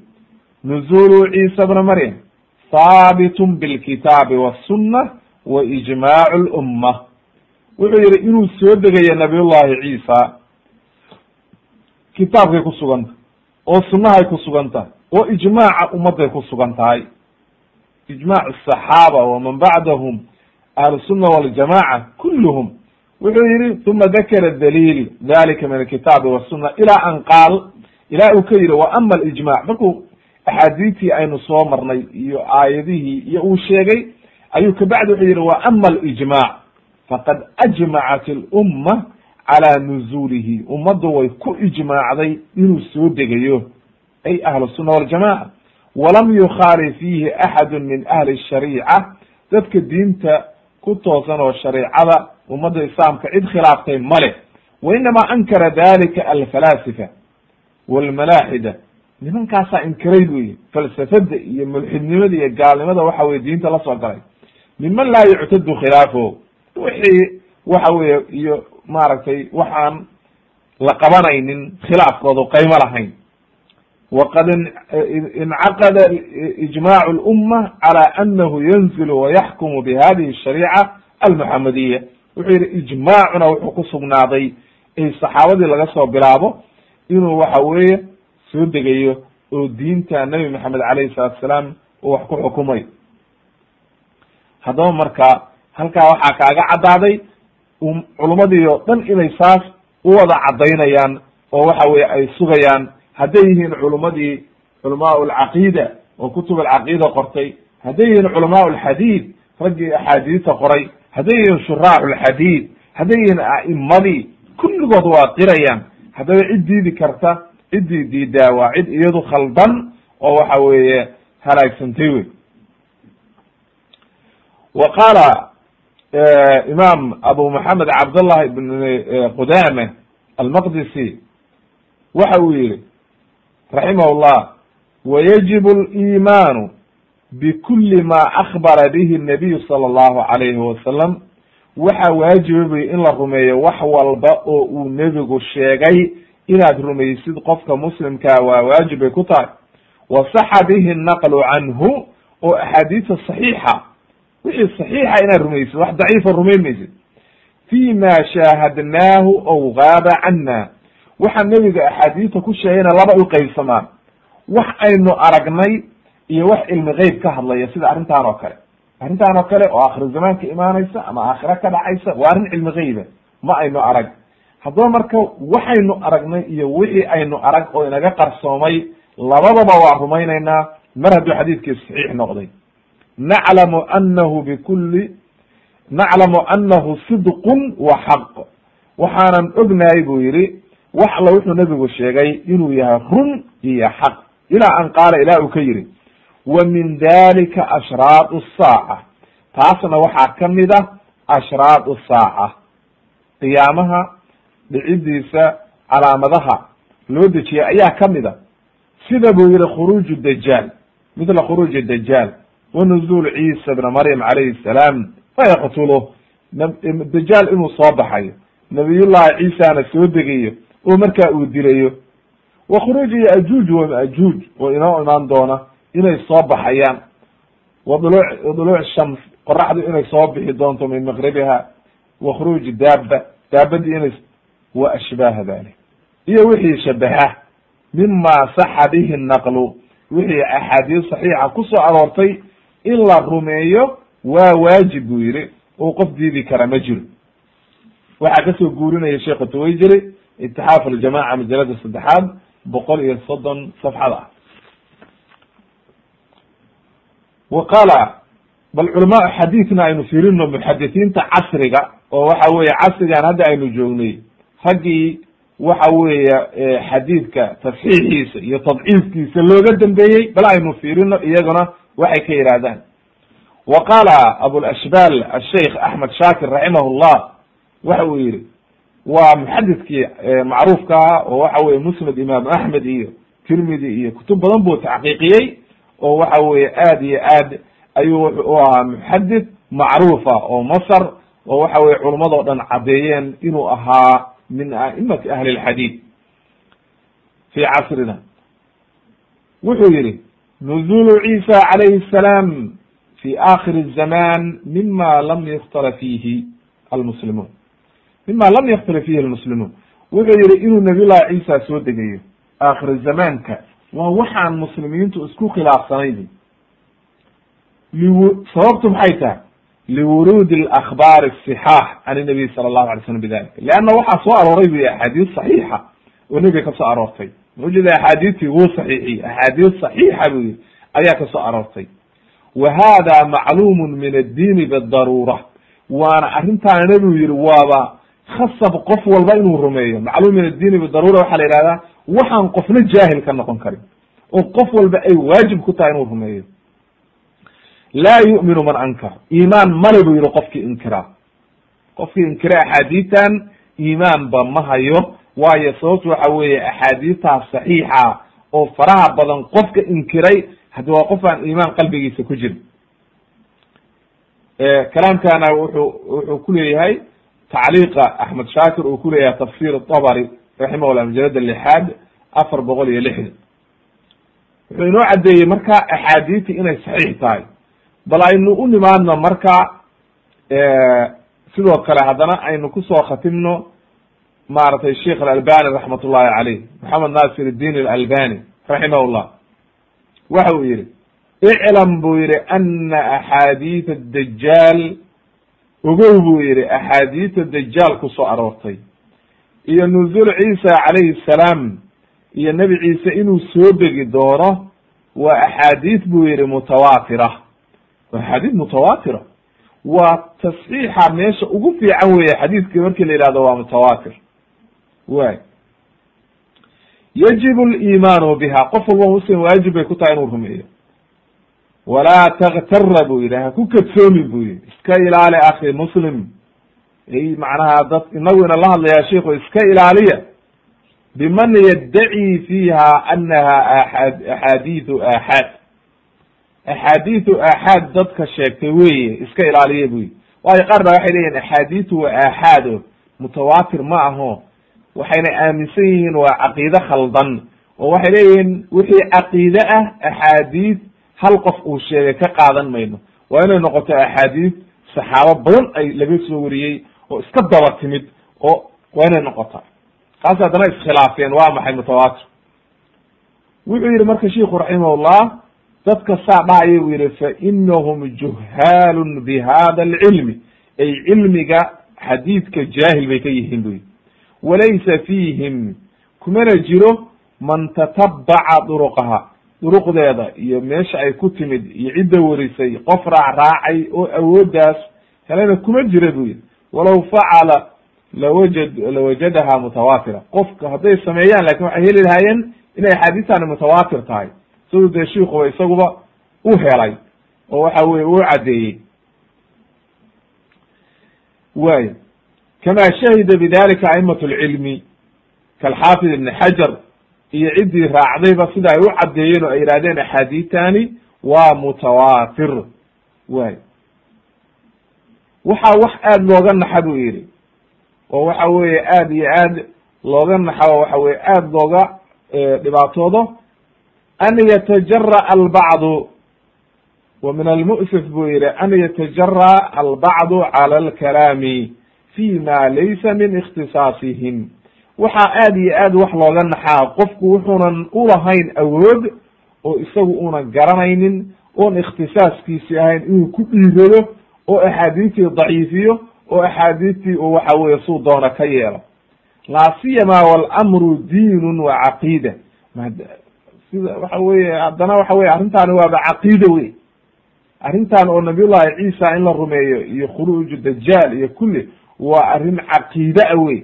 nuzulu ciisa bna maryam haabitun bilkitaabi wasunna wa ijmaacu lumma wuxuu yihi inuu soo degayo nabiy llahi ciisa kitaabkay ku sugan tahay oo sunnahay ku sugan tahay oo ijmaaca ummadday ku sugan tahay. Ijmaac asaxaaba waman bacdahum ahlusunna waljamaca kulluhum wuxuu yihi uma dakara daliil dalika min alkitaabi wasuna ila an qaal ilaa uu ka yihi wa ama alijmac markuu axaadiidtii aynu soo marnay iyo aayadihii iyo uu sheegay ayuu kabacdi wuxuu yihi wa ama alijmac faqad ajmacat alumma calaa nuzuulihi. Ummaddu way ku ijmaacday inuu soo degayo ay ahlu sunna waljamaca walam yukhaali fiihi axadu min ahli shariica dadka diinta ku toosan oo shareicada ummadda islaamka cid khilaaftay male wa inama ankara dalika alfalaasifa walmalaaxida. Nimankaasaa inkiray bu yihi falsafada iyo mulxidnimada iyo gaalnimada waxa weye diinta la soo galay. Miman laa yuctadu khilaafo wixii waxa weeye iyo maaragtay waxaan la qabanaynin khilaafkoodu qaymo lahayn waqad incaqada ijmacu lumma cala anahu yanzilu wayaxkumu bihadihi shariica almuxamadiya wuxuu yihi ijmaacuna wuxuu ku sugnaaday ay saxaabadii laga soo bilaabo inuu waxa weeye soo degayo oo diinta nebi maxamed alayhi salatu salaam uu wax ku xukumay haddaba marka halkaa waxaa kaaga caddaaday culummadii oo dhan inay saas u wada caddaynayaan oo waxa weye ay sugayaan hadday yihiin culummadii culamaa alcaqiida oo kutub alcaqiida qortay. Hadday yihiin culamaa alxadiid raggii axaadiista qoray. Hadday yihiin shuraaxu lxadiid hadday yihiin a'imadii kulligood waa qirayaan. Haddaba cid diidi karta ciddii diidaa waa cid iyadu khaldan oo waxa weeye halaagsantay wey. Wa qaala imaam abu maxamed cabdallah ibn qudame almaqdisi waxa uu yihi raximah llah wayajib اlimaanu bikuli ma akbara bihi nabiyu sala allahu alayhi wasalam waxaa waajiba buy in la rumeeyo wax walba oo uu nebigu sheegay inaad rumaysid qofka muslimkaa waa waajib bay ku tahay. Wa saxa bihi naqlu canhu oo axaadiisa saxiixa. Wixii saxiixa inaad rumaysid wax daciifa rumayn maysid. Fi ma shaahadnaahu ow gaaba cana waxa nebiga axaadiista ku sheegayna laba u qaybsamaan. Wax aynu aragnay iyo wax cilmi geyb ka hadlaya sida arrintan oo kale. Arrintan oo kale oo akhir zamaanka imaanaysa ama aakhira ka dhacaysa waa arrin cilmi geyba ma aynu arag. Haddaba marka waxaynu aragnay iyo wixii aynu arag oo inaga qarsoomay labadaba waa rumaynaynaa. Mar hadduu xadiidkii saxiix noqday. Naclamu anahu bikuli naclamu anahu sidqun wa xaq. Waxaanan ognahay buu yihi wax alla wuxuu nebigu sheegay inuu yahay run iyo xaq. Ilaa an qaala ilaa uu ka yidhi wa min dalika ashraadu saaca. Taasna waxaa ka mid ah ashraadu saaca. Qiyaamaha dhicidiisa calaamadaha loo dejiyay ayaa ka mid a sida buu yihi khuruuj dajaal. Mithla khuruuj dajaal. Wa nuzuul ciisa bna maryam calayhi salaam. Fayaqtuluh dajaal inuu soo baxayo nabiyullahi ciisana soo degayo oo markaa uu dilayo wa khuruuj yajuuj wa majuuj oo inoo imaan doona inay soo baxayaan. Wa duluuc duluuc shams qoraxdu inay soo bixi doonto min maqribiha wa khuruuj daaba daabadii inay wa ashbaaha dalik iyo wixii shabaha mima saxa bihi naqlu wixii axaadiis saxiixa ku soo aroortay in la rumeeyo waa waajib buu yihi oo qof diidi kara ma jiro. Waxaa ka soo guurinaya sheekha tuwayjiri itixaaf aljamaca majalada saddexaad boqol iyo soddon safxada ah wa qaala bal culamaau xadiidna aynu fiirino muxadisiinta casriga oo waxa weeye casrigan hadda aynu joognay raggii waxa weeye xadiidka tasxiixiisa iyo tadciifkiisa looga dambeeyey bal aynu fiirino iyaguna waxay ka yidhahdaan wa qaala abulashbal asheikh axmed shaakir raximah llah waxa uu yihi waa muxadidkii macruufka ah oo waxa weye musnad imaam axmed iyo tirmidi iyo kutub badan buu taxqiiqiyey oo waxa weye aad iyo aad ayuu u ahaa muxadid macruufa oo masr oo waxa weye culummado dhan caddeeyeen inuu ahaa min a'imati ahli lxadiid fi casrina. Wuxuu yihi nuzulu ciisa calayhi salaam fi akhir الzaman mima lam yakhtala fihi almuslimuun mima lam yaktilif fihi lmuslimuun wuxuu yihi inuu nabiyullahi ciisa soo degayo aakhir zamaanka waa waxaan muslimiintu isku khilaafsanaydi sababtu maxay tahay? Liwuruudi alahbaari asixaax can inabiy sala allahu alay slam bidalika leanna waxaa soo arooray bu axaadiis saxiixa. Oo nebiga ka aroortay. Maujeeda axaadiistii wuu saxiixiy axaadiis saxiixa buu yihi ayaa ka aroortay. Wa hada macluumun min addiini bidaruura. Waana arrintaana nebigu yihi waaba khasab qof walba inuu rumeeyo. Macluum min addiini bidaruura waxaa la yihahdaa waxaan qofna jaahil ka noqon karin. Oo qof walba ay waajib ku tahay inuu rumeeyo. Laa yu'minu man ankar iimaan male buu yihi qofkii inkiraa qofkii inkira axaadiistan iimaanba ma hayo. Waayo sababtu waxa weeye axaadiistaas saxiixa oo faraha badan qofka inkiray haddi waa qof aan iimaan qalbigiisa ku jirin. Kalaamkana wuxuu wuxuu ku leeyahay tacliiqa axmed shaakir uu ku leeyahay tafsir dabri raximahullah majalada lixaad afar boqol iyo lixdan wuxuu inoo caddeeyey marka axaadiiti inay saxiix tahay bal aynu u nimaadno marka sidoo kale haddana aynu ku soo khatimno maaragtay sheikh alalbani raxmat ullahi caleyh maxamed nasir اdin alalbani raximah llah waxa uu yihi iclam buu yihi ana axaadiid adajaal ogow buu yihi axaadiidta dajaal ku soo aroortay iyo nuzul ciisa calayhi salaam iyo nebi ciise inuu soo degi doono waa axaadiid buu yihi mutawaatira. Waa axaadiid mutawaatira. Waa tasxiixa meesha ugu fiican weeye xadiidki markii la yihahdo waa mutawaatir. Way yajibu liimaanu biha qof walba muslim waajib bay ku tahay inuu rumeeyo walaa taktara buu yidhi ha ku kadsoomin buu yihi iska ilaali akhi muslim macnaha dad inagu ina la hadlayaa sheiku iska ilaaliya biman yaddaci fiiha anaha aaxaad axaadiidu aaxaad axaadiidu aaxaad dadka sheegtay weye iska ilaaliya buu yihi waayo qaar baa waxay leeyihiin axaadiidu waa aaxaad o ma aho waxayna aaminsan yihiin waa caqiide khaldan oo waxay leeyihiin wixii caqiide ah axaadiid hal qof uu sheegay ka qaadan mayno. Waa inay noqoto axaadiid saxaabo badan ay laga soo wariyey oo iska daba timid oo waa inay noqota kaas haddana iskhilaafeen waa maxay mutawaatir? Wuxuu yihi marka shiku raximahullah dadka saa dhahaya buu yihi fa inahum juhaalun bi hada alcilmi. Ay cilmiga xadiidka jaahil bay ka yihiin bu yihi walaysa fiihim kumana jiro man tatabaca duruqaha duruqdeeda iyo meesha ay ku timid iyo cidda warisay qof raac raacay oo awooddaas helena kuma jira buu yihi walaw facala lawajad lawajadaha mutawaatira qofka hadday sameeyaan laakiin waxay heli lahaayeen inay axaadiistani mutawaatir tahay. Siduu dee shiikuba isaguba u helay oo waxa weye u caddeeyey. Way kama shahida bidalika a'imat lcilmi kalxaafid ibni xajar iyo ciddii raacdayba sida ay u caddeeyeen oo ay yihahdeen axaadiitani waa mutawaatir. Way waxaa wax aad looga naxa buu yihi oo waxa weeye aad iyo aad looga naxa waxa weye aad looga dhibaatoodo. An yatajara albacdu. Wa min almu'sif buu yihi an yatajara albacdu cala alkalaami fi ma laysa min ikhtisaasihim waxaa aad iyo aad wax looga naxaa. Qofku wuxuunan ulahayn awood oo isagu unan garanaynin oon ikhtisaaskiisi ahayn inuu ku dhiirado oo axaadiistii daciifiyo oo axaadiistii uu waxa weye suu doona ka yeelo. Laa siyama walamru diinun wa caqiida. Sida waxa weye haddana waxa weye arrintaani waaba caqiida wey arrintan oo nabiyullahi ciisa in la rumeeyo iyo khuruuju dajaal iyo kulli waa arrin caqiide a wey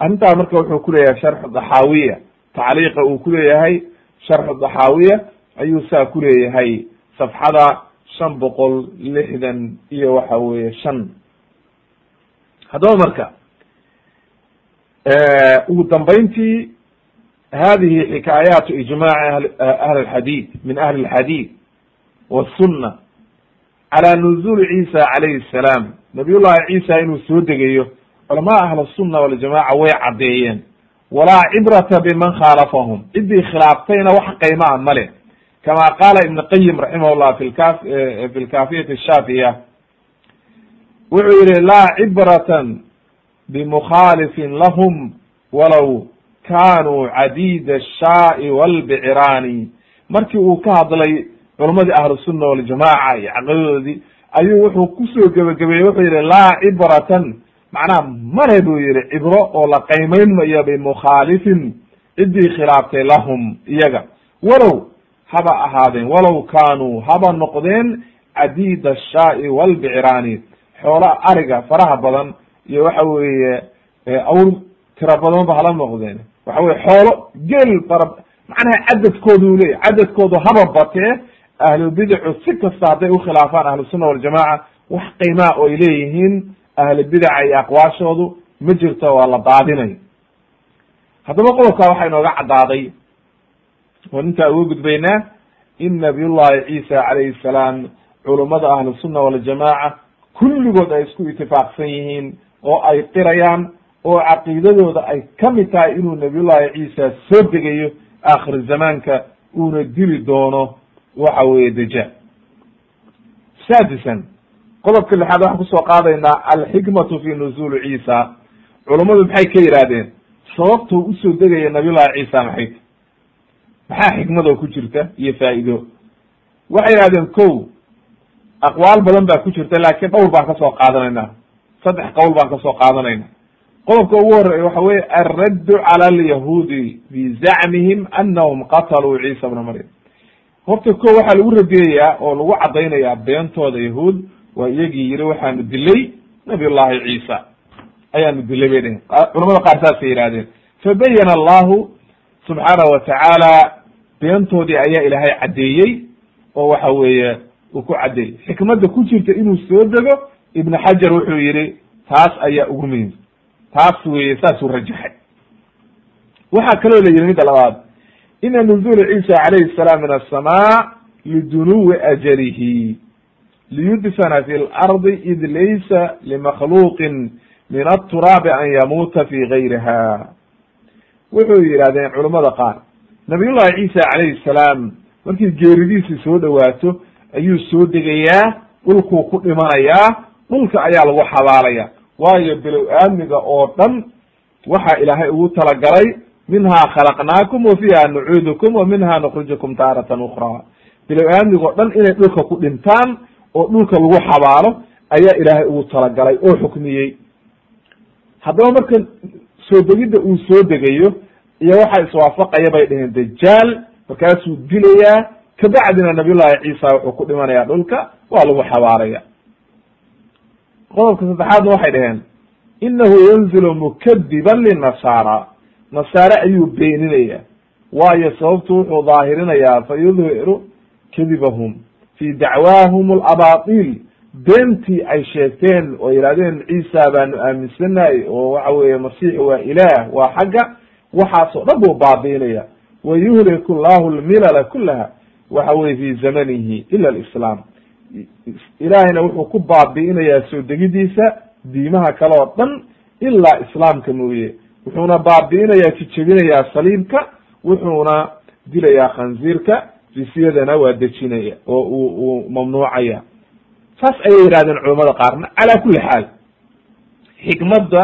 arrintaa marka wuxuu kuleeyahay sharxu daxaawiya tacliiqa uu kuleeyahay sharxu daxaawiya ayuu saa kuleeyahay safxada shan boqol lixdan iyo waxa weye shan. Haddaba marka ugu dambayntii hadihi xikaayaatu ijmaaci ahli alxadiid min ahli alxadiid wasunna calaa nuzuli ciisa calayhi salaam. Nabiy llahi ciisa inuu soo degayo culamaa ahl sunna waljamaca way caddeeyeen. Walaa cibrata biman khaalafahum. Ciddii khilaaftayna wax qaymaa male kama qaala ibn qayim raximah llah fi ka fi lkafiyati shaafiya. Wuxuu yihi laa cibratan bimukhalifin lahum walow kanuu cadid ashaai walbicraani markii uu ka hadlay culamadii ahlusunna waljamaca iyo caqiidadoodii ayuu wuxuu ku soo gebagabeeyey wuxuu yihi laa cibratan macnaha male buu yihi cibro oo la qaymayn mayo bimukhaalifin ciddii khilaaftay lahum iyaga. Walow haba ahaadeen walow kaanuu haba noqdeen cadiid ashaai walbicraani xoola ariga faraha badan iyo waxa weeye awr tira badanba hala noqdeen. Waxa weye xoolo geel fara macnaha cadadkoodu leyahy cadadkoodu haba batee ahlubidacu si kasta hadday ukhilaafaan ahlusunna waljamaca wax qiimaa oo ay leeyihiin ahlubidaca iyo aqwaashoodu ma jirto waa la daadinayo haddaba qodobkaa waxaa inooga caddaaday oo intaa uga gudbaynaa in nabiyullahi ciisa calayhi salaam culummada ahlusunna waljamaca kulligood ay isku itifaaqsan yihiin oo ay qirayaan oo caqiidadooda ay ka mid tahay inuu nabiyullahi ciisa soo degayo aakhir zamaanka uuna dili doono waxa weeye dajaal saadisan qodobka lixaad waxaan ku soo qaadaynaa alxikmatu fi nuzuuli ciisa. Culummadu maxay ka yidhaahdeen? Sababtuu u soo degaya nabiyullahi ciisa maxay? Ta maxaa xikmadoo ku jirta iyo faa'iido? Waxay yidhahdeen ko aqwaal badan baa ku jirta laakiin dhowr baan ka soo qaadanayna saddex qowl baan ka soo qaadanayna qodobka ugu horreeya waxa weye alraddu cala alyahuudi bizacmihim anahum qataluu ciisa bna maryam. Horta ko waxaa lagu radiyayaa oo lagu caddaynayaa beentooda yahuud waa iyagii yiri waxaanu dilay nabiy llahi ciisa. Ayaanu dilay bay dheheen culamada qaar saasay yihahdeen fabayana allahu subxaanahu watacaala beentoodii ayaa ilaahay caddeeyey oo waxa weeye uu ku caddeeyey xikmadda ku jirta inuu soo dego ibn xajar wuxuu yihi taas ayaa ugu muhimsa taas weye saasuu rajaxay. Waxaa kaloo la yihi midda labaad ina nuzula ciisa calayhi salaam min aلsamaa lidunuwi ajalihi liyudfana fi lardi id laysa limakhluuqin min aturaabi an yamuuta fi gayriha wuxuu yidhahdeen culummada qaar nabiyullahi ciisa calayhi salaam markii geeridiisii soo dhowaato ayuu soo degayaa dhulkuu ku dhimanayaa dhulka ayaa lagu xabaalaya. Waayo bilow aadmiga oo dhan waxa ilaahay ugu talagalay minhaa khalaqnaakum wa fiiha nucuudukum wa minha nukhrijukum taaratan ukhraa. Bilow aadmiga o dhan inay dhulka ku dhintaan oo dhulka lagu xabaalo ayaa ilaahay ugu talagalay oo xukmiyey. Haddaba marka soo degidda uu soo degayo iyo waxa iswaafaqaya bay dheheen dajaal markaasuu dilayaa kabacdina nabiyullahi ciisa wuxuu ku dhimanayaa dhulka waa lagu xabaalaya qodobka saddexaadna waxay dhaheen inahu yanzilu mukadiban linasaara nasaare ayuu beeninaya waayo sababtu wuxuu daahirinayaa fa yudhiru kadibahum fi dacwaahum alabatil beentii ay sheegteen oo yihahdeen ciisa baanu aaminsanahay oo waxa weeye masiix waa ilaah waa xagga waxaas oo dhan buu baabiinaya wa yuhliku llahu lmilala kulaha waxa weye fi zamanihi ila alislaam ilaahayna wuxuu ku baabi'inayaa soo degidiisa diimaha kale oo dhan ilaa islaamka mooye wuxuuna baabi'inayaa jijebinayaa saliibka wuxuuna dilayaa khanziirka jisyadana waa dejinaya oo uu uu mamnuucaya. Saas ayay yidhahdeen culamada qaarna calaa kuli xaal. Xikmadda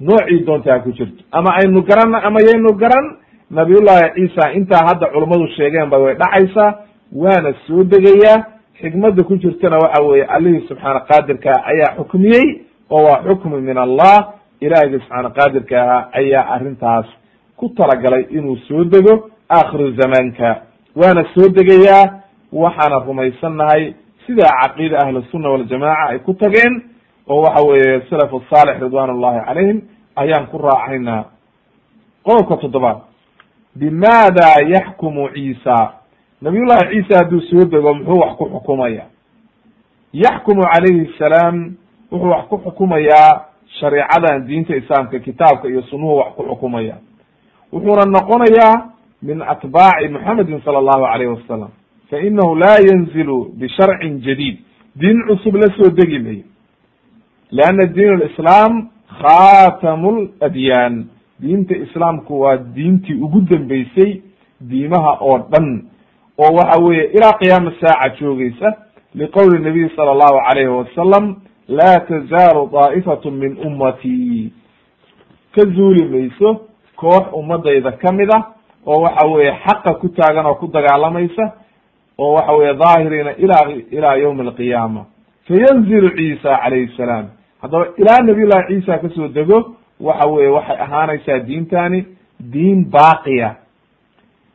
noocii doontaa ku jirto. Ama aynu garanna ama yaynu garan nabiyullahi ciisa intaa hadda culummadu sheegeen ba way dhacaysaa waana soo degayaa. Xikmadda ku jirtana waxa weeye allihii subxaana qaadirka ayaa xukmiyey oo waa xukmi min allah ilaahigi subxaana qaadirka ahaa ayaa arrintaas ku talagalay inuu soo dego aakhiru zamaanka waana soo degayaa waxaana rumaysannahay sidaa caqiida ahlusunna waljamaca ay ku tageen oo waxa weeye salafu saalix ridwan ullahi calayhim ayaan ku raacaynaa. Qodobka toddobaad bimaada yaxkumu ciisa? Nabiyullahi ciisa hadduu soo dego muxuu wax ku xukumaya? Yaxkumu calayhi salaam wuxuu wax ku xukumayaa shareecadan diinta islaamka kitaabka iyo sunuhu wax ku xukumaya. Wuxuuna noqonayaa min atbaaci muxamedin sala allahu alayhi wasalam fa inahu laa yanzilu bisharcin jadiid diin cusub la soo degi mayo leanna diin lislaam khatamu ladyaan diinta islaamku waa diintii ugu dambeysay diimaha oo dhan oo waxa weeye ilaa qiyaama saaca joogeysa liqowli nabiy sala allahu alayhi wasalam laa tazaalu daa'ifatu min ummatii ka zuuli mayso koox ummadayda ka mid ah oo waxa weeye xaqa ku taagan oo ku dagaalamaysa oo waxa weye daahiriina ila ilaa yawmi alqiyaama fayanzilu ciisa calayhi salaam. Haddaba ilaa nabiy llahi ciisa ka soo dego waxa weye waxay ahaanaysaa diintani diin baaqiya.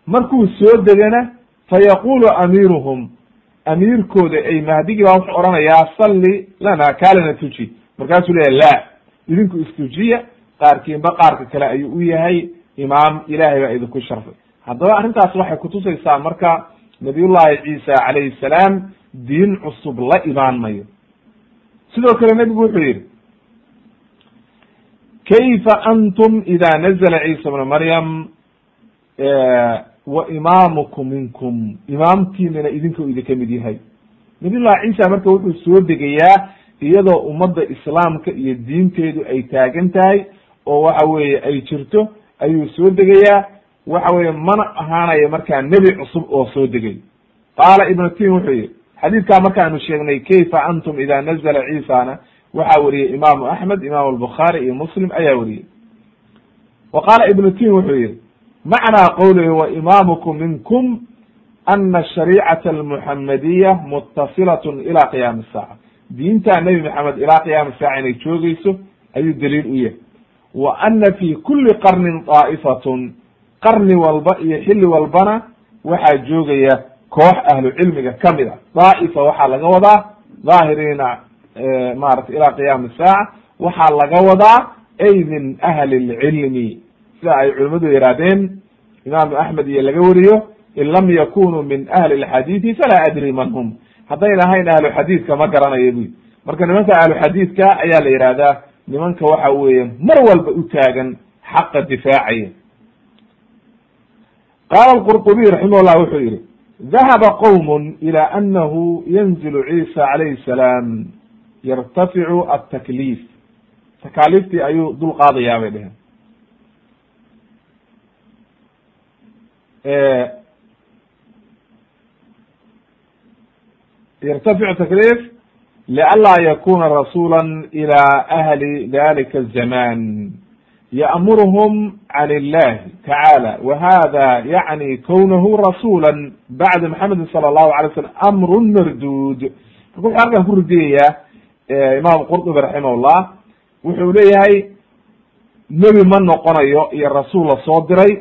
Markuu soo degana fayaqulu amiiruhum amiirkooda ay mahdigii baa wuxuu odhanayaa salli lana kaalana tuji. Markaasuu leeyahy la idinku istujiya. Qaarkiinba qaarka kale ayuu u yahay imaam ilahay baa idinku sharfay. Haddaba arrintaas waxay kutusaysaa marka nabiyullahi ciisa calayhi salaam diin cusub la imaan mayo. Sidoo kale nebigu wuxuu yidhi kayfa antum ida nazla ciisa bna maryam? Wa imaamukum minkum. Imaamkiinana idinka idinka mid yahay. Nabiyullahi ciisa marka wuxuu soo degayaa iyadoo ummadda islaamka iyo diinteedu ay taagan tahay oo waxa weeye ay jirto ayuu soo degayaa. Waxa weeye mana ahaanayo markaa nebi cusub oo soo degay. Qaala ibnu tin wuxuu yihi xadiidkaa markaanu sheegnay kayfa antum ida nazla ciisana waxaa weriyey imaamu axmed imam albukhaari iyo muslim ayaa weriyey wa qaala ibnu tin wuxuu yihi macnaa qowlihi wa imaamukum minkum ana ashariicata almuxamadiya mutasilat ila qiyaami saaca. Diinta nebi maxamed ilaa qiyaami saaca inay joogeyso ayuu daliil u yahay wa ana fi kuli qarnin daa'ifatun qarni walba iyo xilli walbana waxaa joogaya koox ahlu cilmiga ka mid a daa'ifa waxaa laga wadaa daahiriina maratay ila qiyaami saaca waxaa laga wadaa ay min ahli lcilmi sida ay culimadu yihaahdeen imaamu axmed iyo laga weriyo in lam yakunuu min ahli lxadiidi falaa adri man hum. Haddayn ahayn ahlu xadiidka ma garanayo buy marka nimanka ahlu xadiidka ayaa la yihahdaa nimanka waxa weeye mar walba u taagan xaqa difaacaya qaala qurطubiy raximah llah wuxuu yihi dahaba qowm ila anahu yanzilu ciisa calayhi salaam yartaficu atakliif takaaliiftii ayuu dul qaadayaa bay dheheen yrtaficu takliif lianlaa yakuna rasula ila ahli dalika الzaman ya'muruhum can illahi tacaala wa hada yacni kownahu rasula bacda maxamedi sala allahu alay slam amrun mardud marka wuxuu halkan ku ridiyayaa imam qurdubi raximahullah wuxuu leeyahay nebi ma noqonayo iyo rasuul la soo diray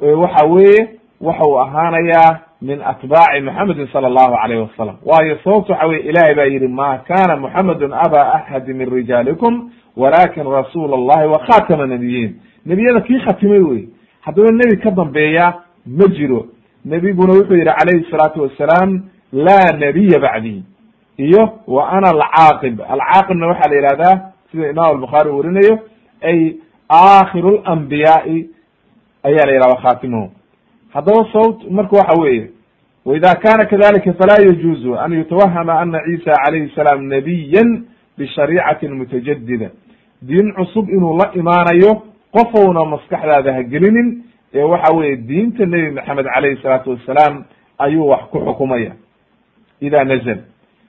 waxa weeye waxa uu ahaanayaa min atbaaci muxamedin sala allahu alayh wasalam waayo sababto waxa weye ilahay baa yihi ma kana muxamedun aba axadi min rijaalikum walakin rasuul allahi wa khatama nabiyiin. Nebiyada kii khatimay wey. Haddaba nebi ka dambeeya ma jiro. Nebiguna wuxuu yihi calayhi salaatu wasalaam laa nabiya bacdi. Iyo wa ana alcaaqib. Alcaaqibna waxaa la yihahdaa sida imam albukhaari u warinayo ay akhiru lambiyaai ayaa la yihahda khatimuhu haddaba sababt marka waxa weeye waida kana kadalika falaa yajuuzu an yutawahama ana ciisa calayhi salaam nabiyan bishariicatin mutajadida diin cusub inuu la imaanayo qofowna maskaxdaada ha gelinin ee waxa weye diinta nebi maxamed calayhi salaatu wasalaam ayuu wax ku xukumaya ida nazl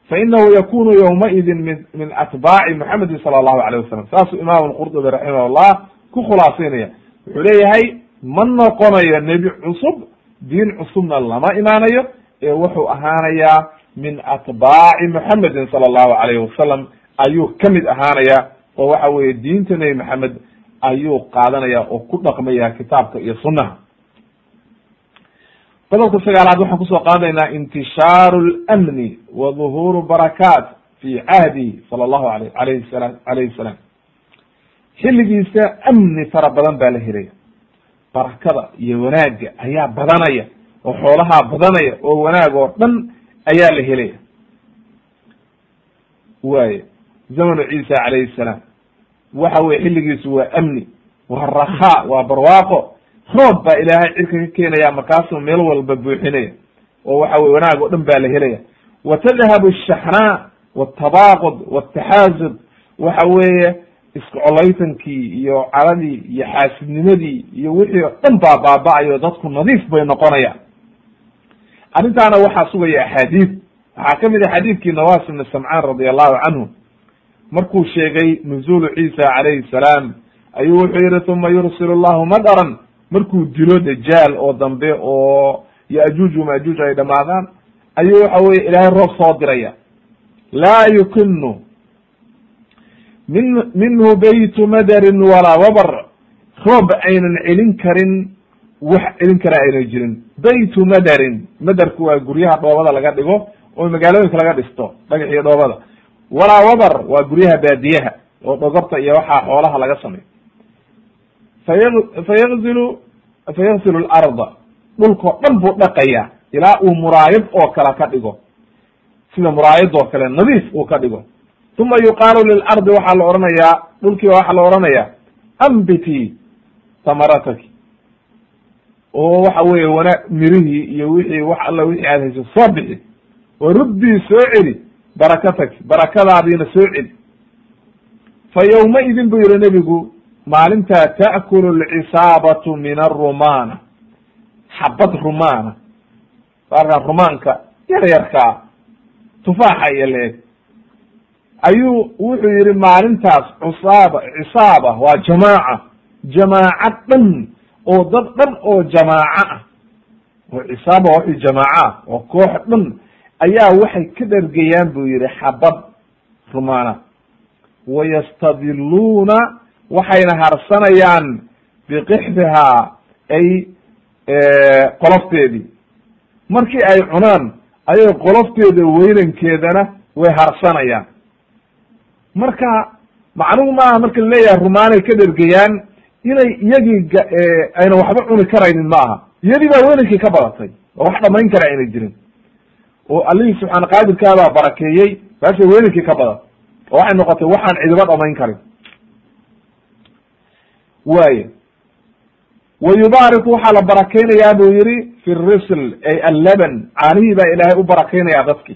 fainahu yakunu ywmaidin min min atbaaci muxamedin sala allahu alayh wasalam saasuu imam qurdubi raximah llah ku khulaasaynaya wuxuu leeyahay ma noqonayo nebi cusub diin cusubna lama imaanayo ee wuxuu ahaanayaa min atbaaci muxamedin sala allahu alayhi wasalam ayuu ka mid ahaanaya oo waxa weye diinta nebi maxamed ayuu qaadanaya oo ku dhaqmaya kitaabka iyo sunaha qodobka sagaalaad waxaan ku soo qaadanaynaa intishaaru lmni wa dhuhuru barakaat fi cahdi sala allahu alayh alayhi salam alayhi salaam. Xilligiisa amni fara badan baa la helaya barakada iyo wanaagga ayaa badanaya oo xoolahaa badanaya oo wanaag oo dhan ayaa la helaya. Waay zamanu ciisa calayhi salaam waxa weye xilligiisu waa amni waa rakhaa waa barwaaqo. Roob baa ilaahay cirka ka keenaya markaasuu meel walba buuxinaya oo waxa weye wanaag oo dhan baa la helaya. Wa tadhabu ashaxnaa watabaaqud wataxaasud waxa weeye isku colaytankii iyo caradii iyo xaasidnimadii iyo wixii o dhan baa baaba-ayo dadku nadiif bay noqonayaan. Arrintaana waxaa sugaya axaadiid. Waxaa ka mid a xadiidkii nawas ibni samcaan radi allahu canhu. Markuu sheegay nuzuulu ciisa calayhi salaam ayuu wuxuu yihi uma yursil llahu madaran. Markuu dilo dajaal oo dambe oo yajuuj majuuj ay dhamaadaan ayuu waxa weye ilaahay roob soo diraya. Laa yukinu min minhu baytu madarin walaa wabar. Roob aynan celin karin wax celin kara aynan jirin. Baytu madarin. Madarku waa guryaha dhoobada laga dhigo oo magaalooyinka laga dhisto dhagax iyo dhoobada. Walaa wabar waa guryaha baadiyaha oo dhogorta iyo waxaa xoolaha laga sameyo faya fayagzilu fayagsilu larda dhulkao dhan buu dhaqaya ilaa uu muraayad oo kale ka dhigo. Sida muraayad oo kale nadiif uu ka dhigo uma yuqaalu lilardi waxaa la odhanayaa dhulkiiba waxaa la odhanayaa ambiti tamarataki oo waxa weye wana mirihii iyo wixii wax alla wixii aad hayso soo bixi oo ruddii soo celi barakatag barakadaadiina soo celi. Fa yowmaidin buu yihi nebigu maalintaa ta'kulu alcisaabatu min arumana xabad rumaana. Baalkan rumaanka yar yarkaa tufaaxa iyo leeg ayuu wuxuu yihi maalintaas cusaaba cisaaba waa jamaaca. Jamaaca dhan oo dad dhan oo jamaaco ah. Oo cisaaba waa wixii jamaaco ah oo koox dhan. Ayaa waxay ka dhergayaan buu yihi xabad rumaana. Wayastadiluuna waxayna harsanayaan biqixdihaa ay qolofteedii. Markii ay cunaan ayay qolofteeda weynankeedana way harsanayaan marka macnuhu maaha marka la leeyahay rumaanay ka dhergayaan inay iyagii ayna waxba cuni karaynin ma aha. Iyadii baa weynankii ka badatay oo wax dhamayn kara ayna jirin oo allihii subxaana qaadirkaabaa barakeeyey baashay weynankii ka badatay oo waxay noqotay waxaan cidiba dhamayn karin. Waaya wa yubaariku waxaa la barakeynayaa buu yihi fi risl ay allaban caanihii baa ilaahay u barakeynayaa dadki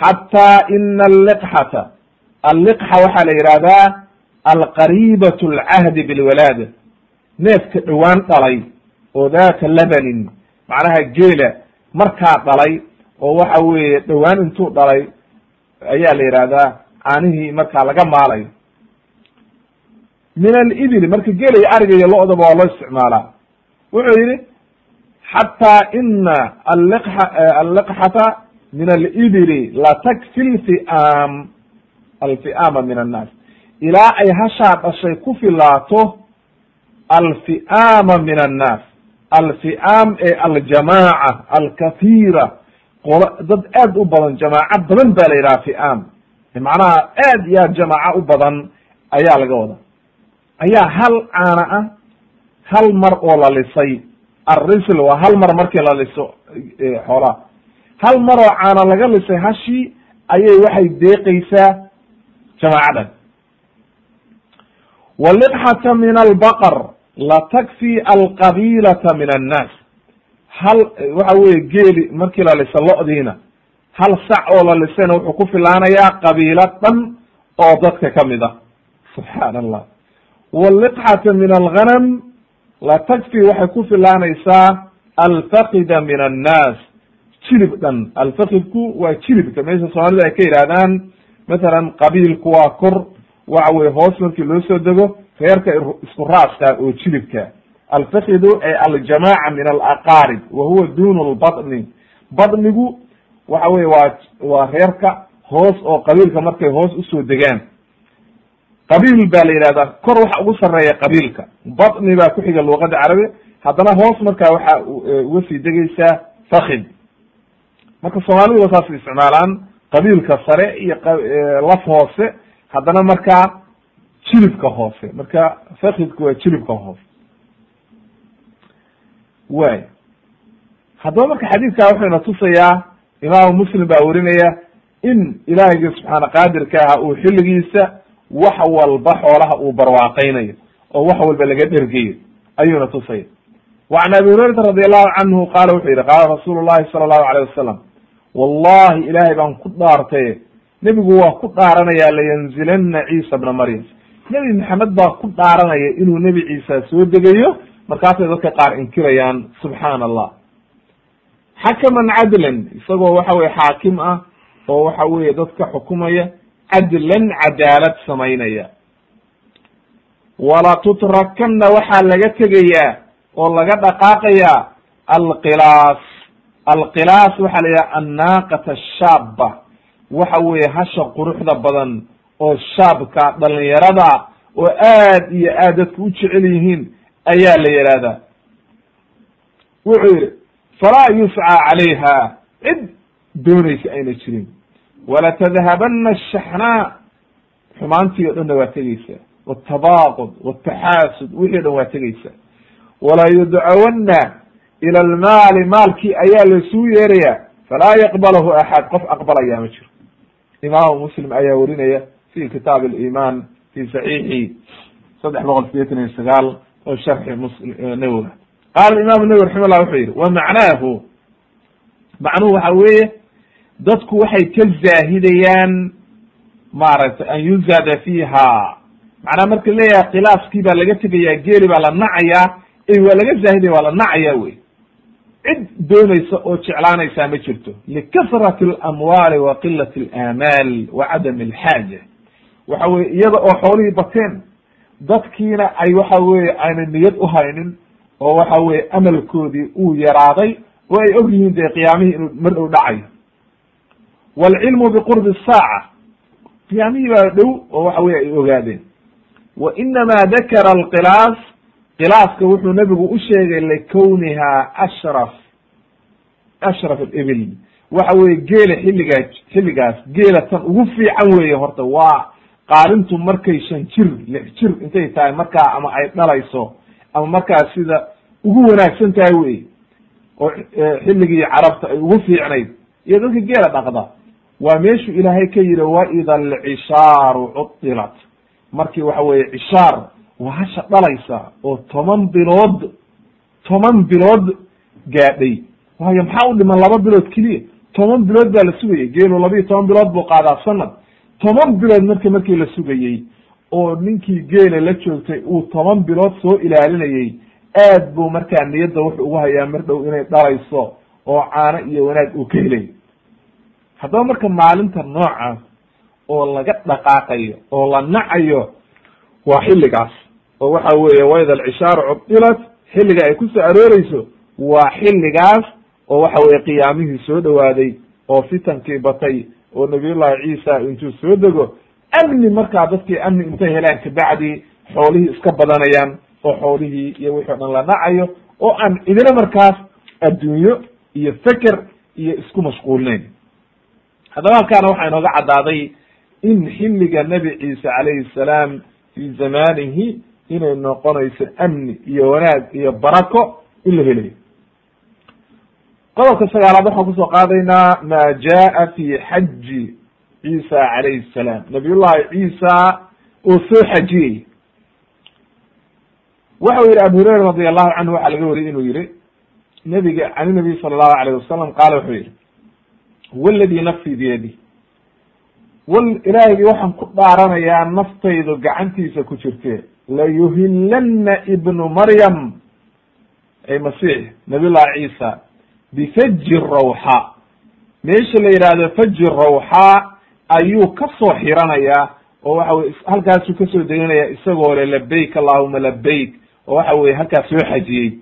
xataa ina alliqxata alliqxa waxaa la yihahdaa alqariibat alcahdi bilwalaada neefka dhowaan dhalay oo daata labanin macnaha geela markaa dhalay oo waxa weeye dhowaan intuu dhalay ayaa la yihahdaa caanihii markaa laga maalayo min alibili marka gela iyo ariga iyo lo-daba waa loo isticmaalaa. Wuxuu yihi xataa ina alliqa alliqxata min alibili latakfi lfi'aam alfi'aama min annaas. Ilaa ay hashaa dhashay ku filaato alfi'aama min annaas. Alfi'aam ee aljamaaca alkahiira qolo dad aad u badan jamaaco badan ba la yidhaha fi'aam. Macnaha aad iyo aad jamaaco u badan ayaa laga wada ayaa hal caana ah hal mar oo la lisay. Alrisl waa hal mar markii la liso xoolaha hal mar oo caana laga lisay hashii ayay waxay deeqaysaa jamaacadan waliqxata min albaqr latakfi alqabiilata min annaas hal waxa weye geeli markii la lisa lo-diina hal sac oo la lisayna wuxuu ku filaanayaa qabiilo dhan oo dadka ka mid ah subxaan allah waliqxata min alghanam latakfi waxay ku filaanaysaa alfaqida min annaas jilib dhan alfaqidku waa jilibka meesha soomaalida ay ka yidhahdaan mathalan qabiilku waa kor waxa weye hoos markii loo soo dego reerka isku raaska oo jilibka. Alfikidu ay aljamaaca min alaqaarib wa huwa dun lbatni batnigu waxa weye waa waa reerka hoos oo qabiilka markay hoos u soo degaan. Qabiil baa la yihahdaa kor waxa ugu sareeya qabiilka. Batni baa ku xiga luqada carabi haddana hoos markaa waxa e, uga sii degaysaa fakid marka soomaalidu wa saas isticmaalaan qabiilka sare iyo laf hoose haddana markaa jilibka hoose. Marka fakidku waa jilibka hoose. Way. Haddaba marka xadiidkaa wuxuu ina tusayaa imaamu muslim baa werinaya in ilaahiyga subxaana qaadirka aha uu xilligiisa wax walba xoolaha uu barwaaqeynayo oo wax walba laga dhergayo ayuuna tusaya. وعn abi hurayrata radi allahu canhu qaala wuxuu yihi qaala rasuulu llahi sala allahu alayh wasalam wallahi ilaahay baan ku dhaartaye nebigu waa ku dhaaranaya layanzilana ciisa bna maryam. Nebi maxamed baa ku dhaaranaya inuu nebi ciisa soo degayo markaasay dadka qaar inkirayaan subxaana allah xakaman cadlan isagoo waxa weye xaakim ah oo waxa weye dadka xukumaya cadlan cadaalad samaynaya. Wala tutrakanna waxaa laga tegayaa oo laga dhaqaaqayaa alqilaas alqilaas waxaa la yidhaha annaaqata shaaba waxa weeye hasha quruxda badan oo shaabka dhalinyarada oo aad iyo aad dadku u jecel yihiin ayaa la yihahdaa wuxuu yihi falaa yuscى calayha cid doonaysa ayna jirin. Walatadhabana ashaxnaa xumaantii o dhanna waa tegeysa watabaaqud wataxaasud wixii dhan waa tegeysa wala yudcawanna ila almaali maalkii ayaa laisuu yeeraya falaa yaqbalahu axad qof aqbalaya ma jiro imaamu muslim ayaa werinaya fi kitaab aliman fi saxiixi saddex boqol sideetan iyo sagaal oo sharxi nawowi qaala imam nawowi raxima llah wuxuu yihi wa macnaahu macnuhu waxa weeye dadku waxay ka zaahidayaan maaragtay an yuzaada fiiha macnaha marka leeyahay khilaaskii baa laga tegayaa geeli baa la nacayaa ey waa laga zaahidaya waa la nacaya wey cid doonaysa oo jeclaanaysaa ma jirto. likasrati alamwaali wa qilati alaamaal wa cadami alxaaja waxa weye iyada oo xoolihii bateen dadkiina ay waxa weye ayna niyad uhaynin oo waxa weye amalkoodii uu yaraaday oo ay og dee qiyaamihii inuu mar dhow dhacayo waalcilmu biqurbi saaca qiyaamihii baa dhow oo waxa weye ay ogaadeen. wa inamaa dakara alqilaas qilaaska wuxuu nebigu u sheegay likowniha ashraf ashraf alibil. Waxa weye geela xilligaa xilligaas geela tan ugu fiican weeye horta waa qaalintu markay shan jir lix jir intay tahay markaa ama ay dhalayso ama markaa sida ugu wanaagsan tahay wey oo xilligii carabta ay ugu fiicnayd. Iyo dadka geela dhaqda waa meeshuu ilaahay ka yidhi waida alcishaaru cudilat markii waxa weye cishaar waa hasha dhalaysa oo toban bilood toban bilood gaadhay. Waayo maxaa u dhiman laba bilood keliya? Toban bilood baa la sugayay. Geelu labiiyo toban bilood buu qaadaa sanad toban bilood marka markii la sugayey oo ninkii geela la joogtay uu toban bilood soo ilaalinayey aad buu markaa niyadda wuxuu ugu hayaa mar dhow inay dhalayso oo caano iyo wanaag uu ka helay. Haddaba marka maalinta noocaas oo laga dhaqaaqayo oo la nacayo waa xilligaas oo waxa weeye waida alcishaaru cudilat xilliga ay ku soo arooreyso waa xilligaas oo waxa weye qiyaamihii soo dhowaaday oo fitankii batay oo nabiyullahi ciisa intuu soo dego amni markaa dadkii amni intay helaan kabacdi xoolihii iska badanayaan oo xoolihii iyo wixii o dhan la nacayo oo aan idina markaas adduunyo iyo feker iyo isku mashquulinayn haddaba halkaana waxaa inooga caddaaday in xilliga nebi ciise calayhi salaam fi zamanihi inay noqonayso amni iyo wanaag iyo barako in la helayo. Qodobka sagaalaad waxaan ku soo qaadaynaa ma jaa fi xaji ciisa calayhi salaam. Nabiyullahi ciisa oo soo xajiyey. Waxau yihi abu hurayra radi allahu canhu waxaa laga wariyay inuu yihi nabiga can nabiy sala allahu alayh wasalam qaala wuxuu yihi waladi nafsi biyadi. Wal ilaahigii waxaan ku dhaaranayaa naftaydu gacantiisa ku jirte layuhillanna ibnu maryam ay masiix nabiy llahi ciisa bifaji rawxa meesha la yidhaahdo faji rawxa ayuu ka soo xiranayaa oo waxa weye halkaasuu ka soo deganaya isagoo le labayk allahuma labayk oo waxa weye halkaas soo xajiyey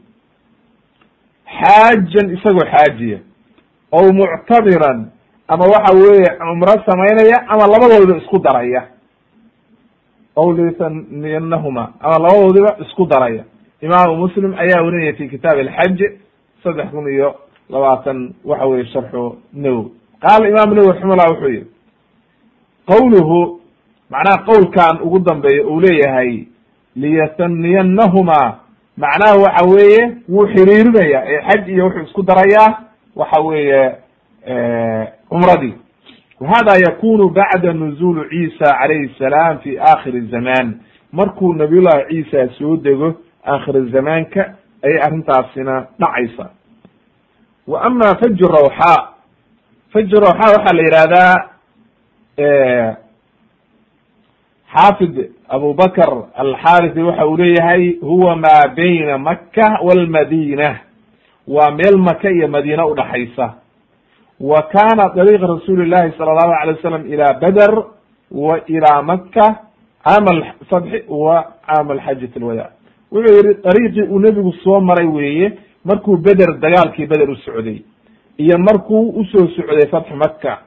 xaajan isagoo xaajiya ow muctabiran ama waxa weeye cumro samaynaya ama labadooda isku daraya ow lisaniyannahuma ama labadoodiba isku daraya imaamu muslim ayaa warinaya fi kitaab alxaj saddex kun iyo labaatan waxa weye sharxu nawowi qaala imam nawowi raximahullah wuxuu yihi qawluhu macnaha qowlkan ugu dambeeya uu leeyahay liyasaniyannahuma macnaha waxa weeye wuu xiriirinaya ee xaj iyo wuxuu isku darayaa waxa weeye cumradii wahada yakunu bacda nuzul ciisa calayhi salaam fi akhiri zaman markuu nabiyullahi ciisa soo dego aakhir zamaanka ayay arrintaasina dhacaysa wa ama faji rawxa faji rawxa waxaa la yihahdaa xaafid abu bakr alxarithi waxa uu leeyahay huwa ma bayna maka walmadina waa meel maka iyo madiina udhaxaysa wa kana dariiq rasuuli llahi sala allahu alay wasalam ila beder wa ila maka caam sadxi wa caam alxajat alwada wuxuu yihi dariiqii uu nebigu soo maray weeye markuu beder dagaalkii beder u socday iyo markuu u soo socday fatxu maka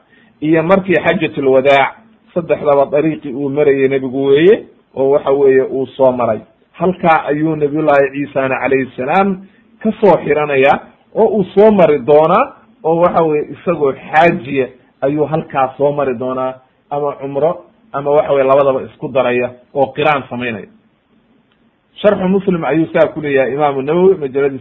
iyo markii xajat alwadaac saddexdaba dariiqii uu marayay nebigu weeye oo waxa weeye uu soo maray. Halkaa ayuu nabiyullahi ciisana calayhi salaam ka soo xiranaya oo uu soo mari doonaa oo waxa weye isagoo xaajiya ayuu halkaa soo mari doonaa ama cumro ama waxa weye labadaba isku daraya oo qiraan samaynaya. Sharxu muslim ayuu saa ku leeyahay imaamu nawowi majaladi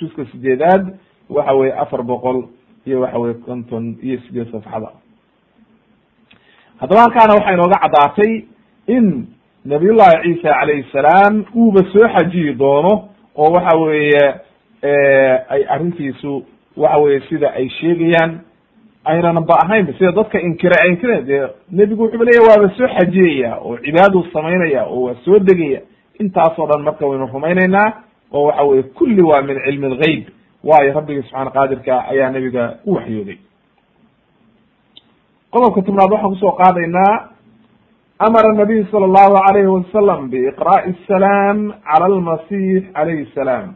juska sideedaad waxa weye afar boqol iyo waxa weye konton iyo sideed safxada. Haddaba halkaana waxay inooga caddaatay in nabiyullahi ciisa calayhi salaam uuba soo xajiyi doono oo waxa weeye ay arrintiisu waxa weye sida ay sheegayaan aynana ba ahaynba sida dadka inkira inkira dee nebigu wuxuuba leeya waaba soo xajiyaya oo cibaaduu samaynaya oo waa soo degaya intaasoo dhan marka waynu rumaynaynaa oo waxa weye kulli waa min cilmi lgeyb waayo rabbigi subxaana qaadirka ayaa nebiga u waxyooday. Qodobka tobnaad waxaan ku soo qaadaynaa amara nabiy sala allahu alayhi wasalam biiqra'i asalaam cala almasix alayhi salaam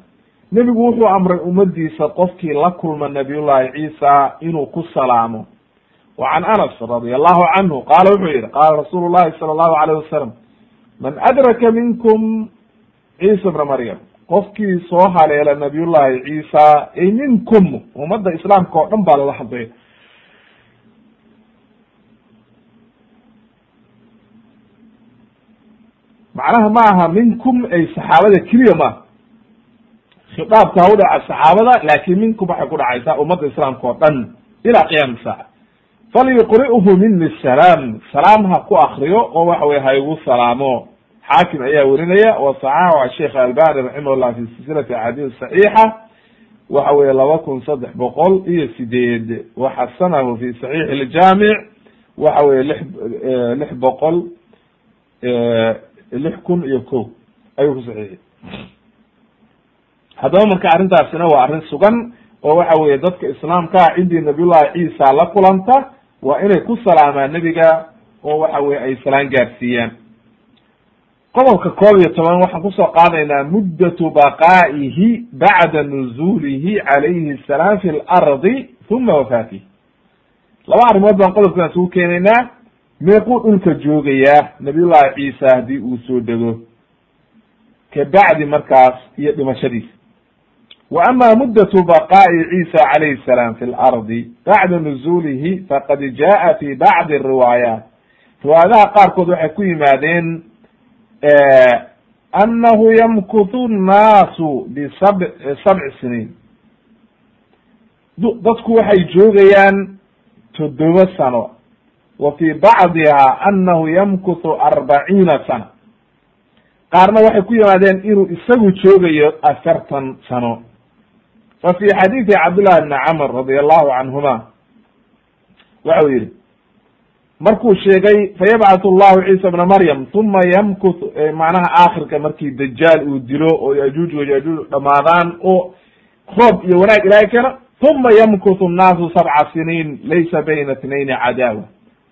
nebigu wuxuu amray ummadiisa qofkii la kulma nabiyullahi ciisa inuu ku salaamo. Wa can anas radi allahu canhu qaala wuxuu yihi qaala rasuulu llahi sala allahu alayh wasalam man adraka minkum ciisa bna maryam. Qofkii soo haleela nabiyullahi ciisa ay minkum ummadda islaamka oo dhan baa lala hadlaya. Macnaha ma aha minkum ay saxaabada keliya maaha khitaabka ha u dhaca saxaabada laakin minkum waxay ku dhacaysaa ummadda islaamka oo dhan ila qiyaami saaca falyuqri'uhu mini salaam salaam ha ku akriyo oo waxa weye ha igu salaamo. Xaakim ayaa werinaya wa saxaxu sheikh albani raximahullah fi silsilati axaadiis saxiixa waxa weye laba kun saddex boqol iyo sideed waxasanahu fi saxiix iljaamic waxa weye lix lix boqol lix kun iyo ko ayuu ku saxiixiyey haddaba marka arrintaasina waa arrin sugan oo waxa weye dadka islaamkaa ciddii nabiyullahi ciisa la kulanta waa inay ku salaamaan nebiga oo waxa weye ay salaan gaarsiiyaan qodobka koob iyo toban waxaan ku soo qaadaynaa muddatu baqaa'ihi bacda nuzuulihi calayhi salaam fi lardi huma wafaatihi. Laba arrimood baan qodobkan isugu keenaynaa. Meequu dhulka joogayaa nabiyullahi ciisa haddii uu soo dego. Kabacdi markaas iyo dhimashadiisa wa ama muddatu baqaa'i ciisa calayhi salaam fi lardi bacda nuzuulihi faqad jaa fi bacdi riwaayaat riwaayadaha qaarkood waxay ku yimaadeen anahu yamkuthu nnaasu bisab sabci siniin dadku waxay joogayaan toddoba sano wa fi bacdiha anahu yamkuthu arbaciina sana qaarna waxay ku yimaadeen inuu isagu joogayo afartan sano fa fi xadiidi cabdullahi bni camr radi allahu canhuma waxau yihi markuu sheegay fayabcathu allahu ciisa bna maryam uma yamkuth macnaha aakhirka markii dajaal uu dilo oo yajuuj wayajuuj dhamaadaan oo roob iyo wanaag ilahay keena uma yamkuthu nnaasu sabca siniin laysa bayna itnayni cadaawa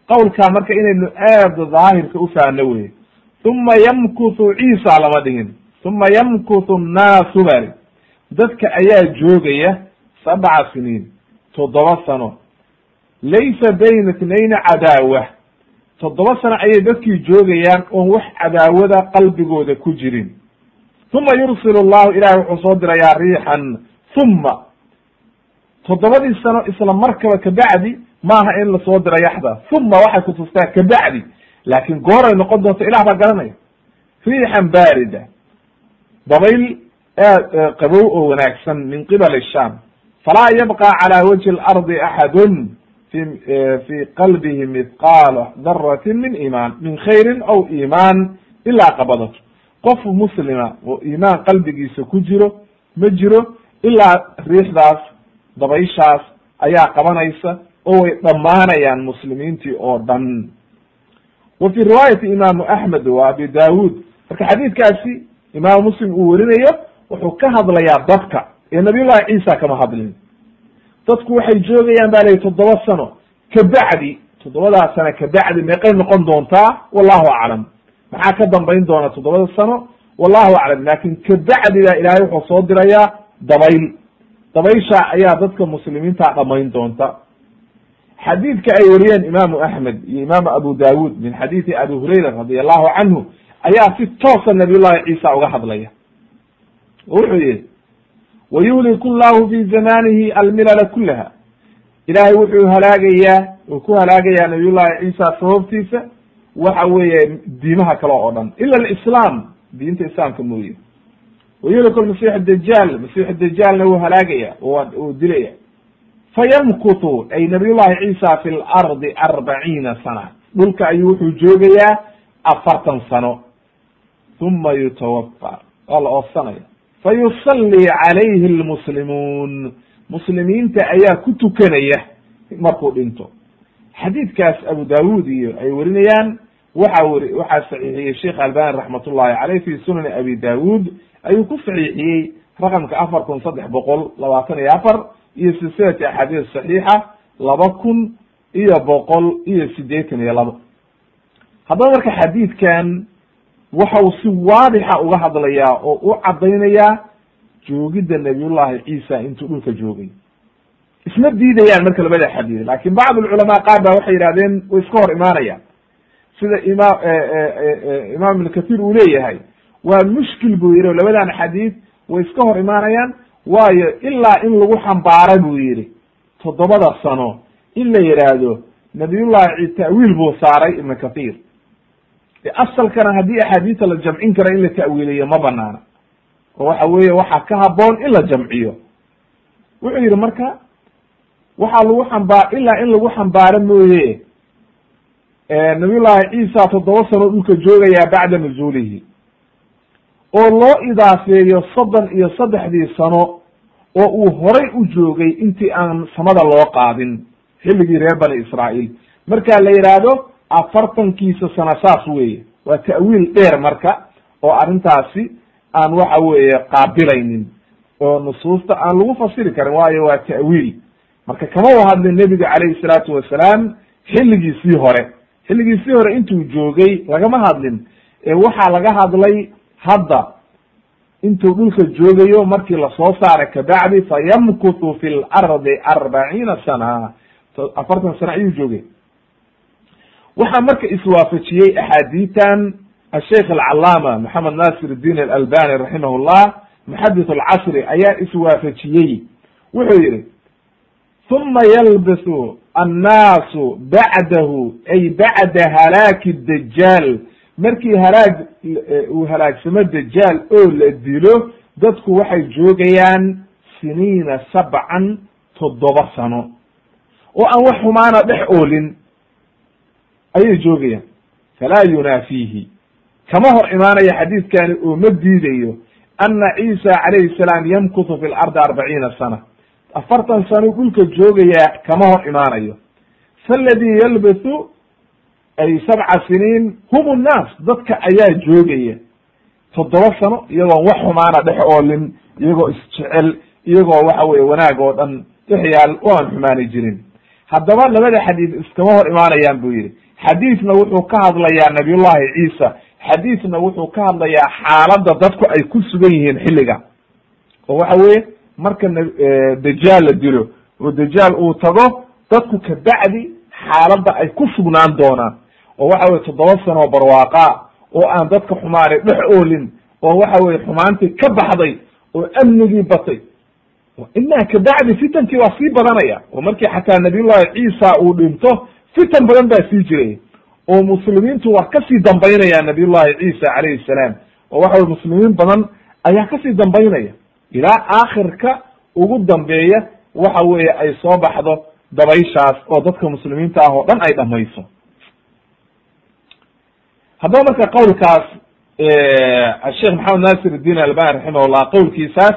qawlkaa marka inaynu aada daahirka ufahno weye uma yamkuthu ciisa lama dhigin uma yamkuthu nnaasu bali dadka ayaa joogaya sabca siniin toddoba sano. Laysa bayna itnayni cadaawa. Toddoba sano ayay dadkii joogayaan oon wax cadaawada qalbigooda ku jirin. Uma yursil llahu ilahay wuxuu soo dirayaa riixan. Uma toddobadii sano isla markaba kabacdi maaha in la soo dira yaxda. Uma waxay kutustaa kabacdi laakin gooray noqon doonto ilah baa garanaya. Riixan baarida. Dabayl qabow oo wanaagsan min qibali sham falaa yabqa cala wajhi اlardi axadun fi fi qalbihi mithqaala daratin min iman min khayrin aw iman ilaa qabadat qof muslima oo imaan qalbigiisa ku jiro ma jiro ilaa riixdaas dabayshaas ayaa qabanaysa oo way dhammaanayaan muslimiintii oo dhan. Wa fi riwaayati imaamu axmed wa abi daawud marka xadiidkaasi imaamu muslim uu werinayo wuxuu ka hadlayaa dadka ee nabiyullahi ciisa kama hadlin. Dadku waxay joogayaan ba layihi toddoba sano kabacdi toddobadaa sano kabacdi meeqay noqon doontaa? Wallahu aclam. Maxaa ka dambayn doona toddobada sano? Wallahu aclam. Lakin kabacdi baa ilaahay wuxuu soo dirayaa dabayl. Dabaysha ayaa dadka muslimiinta dhamayn doonta. Xadiidka ay wariyeen imaamu axmed iyo imaamu abu dawud min xadiidi abi hurayra radi allahu canhu ayaa si toosa nabiyullahi ciisa uga hadlaya wuxuu yihi wayuhliku llahu fi zamanihi almilala kulaha ilahay wuxuu halaagayaa uu ku halaagayaa nabiyullahi ciisa sababtiisa waxa weeye diimaha kale oo dhan. Ila alislaam diinta islaamka mooye. Wayuhliku lmasix dajaal masix dajaalna wuu halaagaya uu dilaya fayamkuthu ay nabiyullahi ciisa fi lardi arbaciina sana. Dhulka ayuu wuxuu joogayaa afartan sano. Uma yutawafa waa la oofsanaya fayusallii calayhi lmuslimuun muslimiinta ayaa ku tukanaya markuu dhinto xadiidkaas abu daawud iyo ay werinayaan waxa weri waxaa saxiixiyey sheekh albani raxmat ullahi caleyh fi sunani abi daawud ayuu ku saxiixiyey raqamka afar kun saddex boqol labaatan iyo afar iyo silsilati axaadiis saxiixa laba kun iyo boqol iyo sideetan iyo labo haddaba marka xadiidkan waxau si waadixa uga hadlayaa oo u caddaynayaa joogidda nabiyullahi ciisa intuu dhulka joogay. Isma diidayaan marka labada xadiid laakiin bacd alculamaa qaar ba waxay yihahdeen way iska hor imaanayaan. Sida imaam imaam ibn kathir uu leeyahay waa mushkil buu yihi labadan xadiid way iska hor imaanayaan waayo ilaa in lagu xambaara buu yihi toddobada sano in la yidhaahdo nabiyullahi ciise ta'wiil buu saaray ibn kathir asalkana haddii axaadiista la jamcin karo in la ta'wiiliyo ma banaana oo waxa weeye waxaa ka haboon in la jamciyo. Wuxuu yihi marka waxaa lagu xambaa ilaa in lagu xambaaro mooye nabiyullahi ciisa toddoba sano dhulka joogayaa bacda nuzuulihi. Oo loo idaafeeyo soddon iyo saddexdii sano oo uu horay u joogay intii aan samada loo qaadin. Xilligii reer bani israa'iil. Marka la yidhaahdo afartankiisa sano saas weeye. Waa ta'wiil dheer marka oo arrintaasi aan waxa weeye qaabilaynin oo nusuusta aan lagu fasiri karin waayo waa ta'wiil. Marka kama u hadlin nebiga calayhi salaatu wasalaam xilligiisii hore. Xilligiisii hore intuu joogay lagama hadlin. Ee waxaa laga hadlay hadda. Intuu dhulka joogayo markii la soo saaray kabacdi fayamkuthu fi lardi arbaciina sana. Afartan sano ayuu joogay waxaa marka iswaafajiyey axaadiitan asheikh alcalaama moxamed nasir الdin alalbani raximah llah muxadith alcasri ayaa iswaafajiyey. Wuxuu yihi uma yalbisu annaasu bacdahu ay bacda halaaki dajaal markii halaag uu halaagsamo dajaal oo la dilo dadku waxay joogayaan siniina sabcan toddoba sano. Oo aan wax xumaana dhex oolin ayay joogayaan. Falaa yunaafiihi. Kama hor imaanaya xadiidkani oo ma diidayo ana ciisa calayhi salaam yamkuthu fi lardi arbaciina sana. Afartan sano dhulka joogayaa kama hor imaanayo. Faladii yalbathu ay sabca siniin hum nnaas dadka ayaa joogaya. Toddoba sano iyagoon wax xumaana dhex oolin iyagoo isjecel iyagoo waxa weye wanaag oo dhan dhexyaal oo aan xumaani jirin. Haddaba labada xadiid iskama hor imaanayaan buu yihi xadiidna wuxuu ka hadlayaa nabiyullahi ciisa. xadiidna wuxuu ka hadlayaa xaaladda dadku ay ku sugan yihiin xilliga. oo waxa weye marka dajaal la dilo oo dajaal uu tago dadku kabacdi xaaladda ay ku sugnaan doonaan. oo waxa weye toddoba sanoo barwaaqa oo aan dadka xumaanay dhex oolin oo waxa weye xumaantii ka baxday oo amnigii batay. imaa kabacdi fitankii waa sii badanaya. oo markii xataa nabiyullahi ciisa uu dhinto fitan badan baa sii jiray oo muslimiintu waa ka sii dambaynaya nabiyullahi ciisa calayhi salaam. Oo waxa weye muslimiin badan ayaa ka sii dambaynaya. Ilaa aakhirka ugu dambeeya waxa weeye ay soo baxdo dabayshaas oo dadka muslimiinta ah oo dhan ay dhamayso. Haddaba marka qowlkaas asheekh maxamed nasir الdin albani raximahullah qowlkiisaas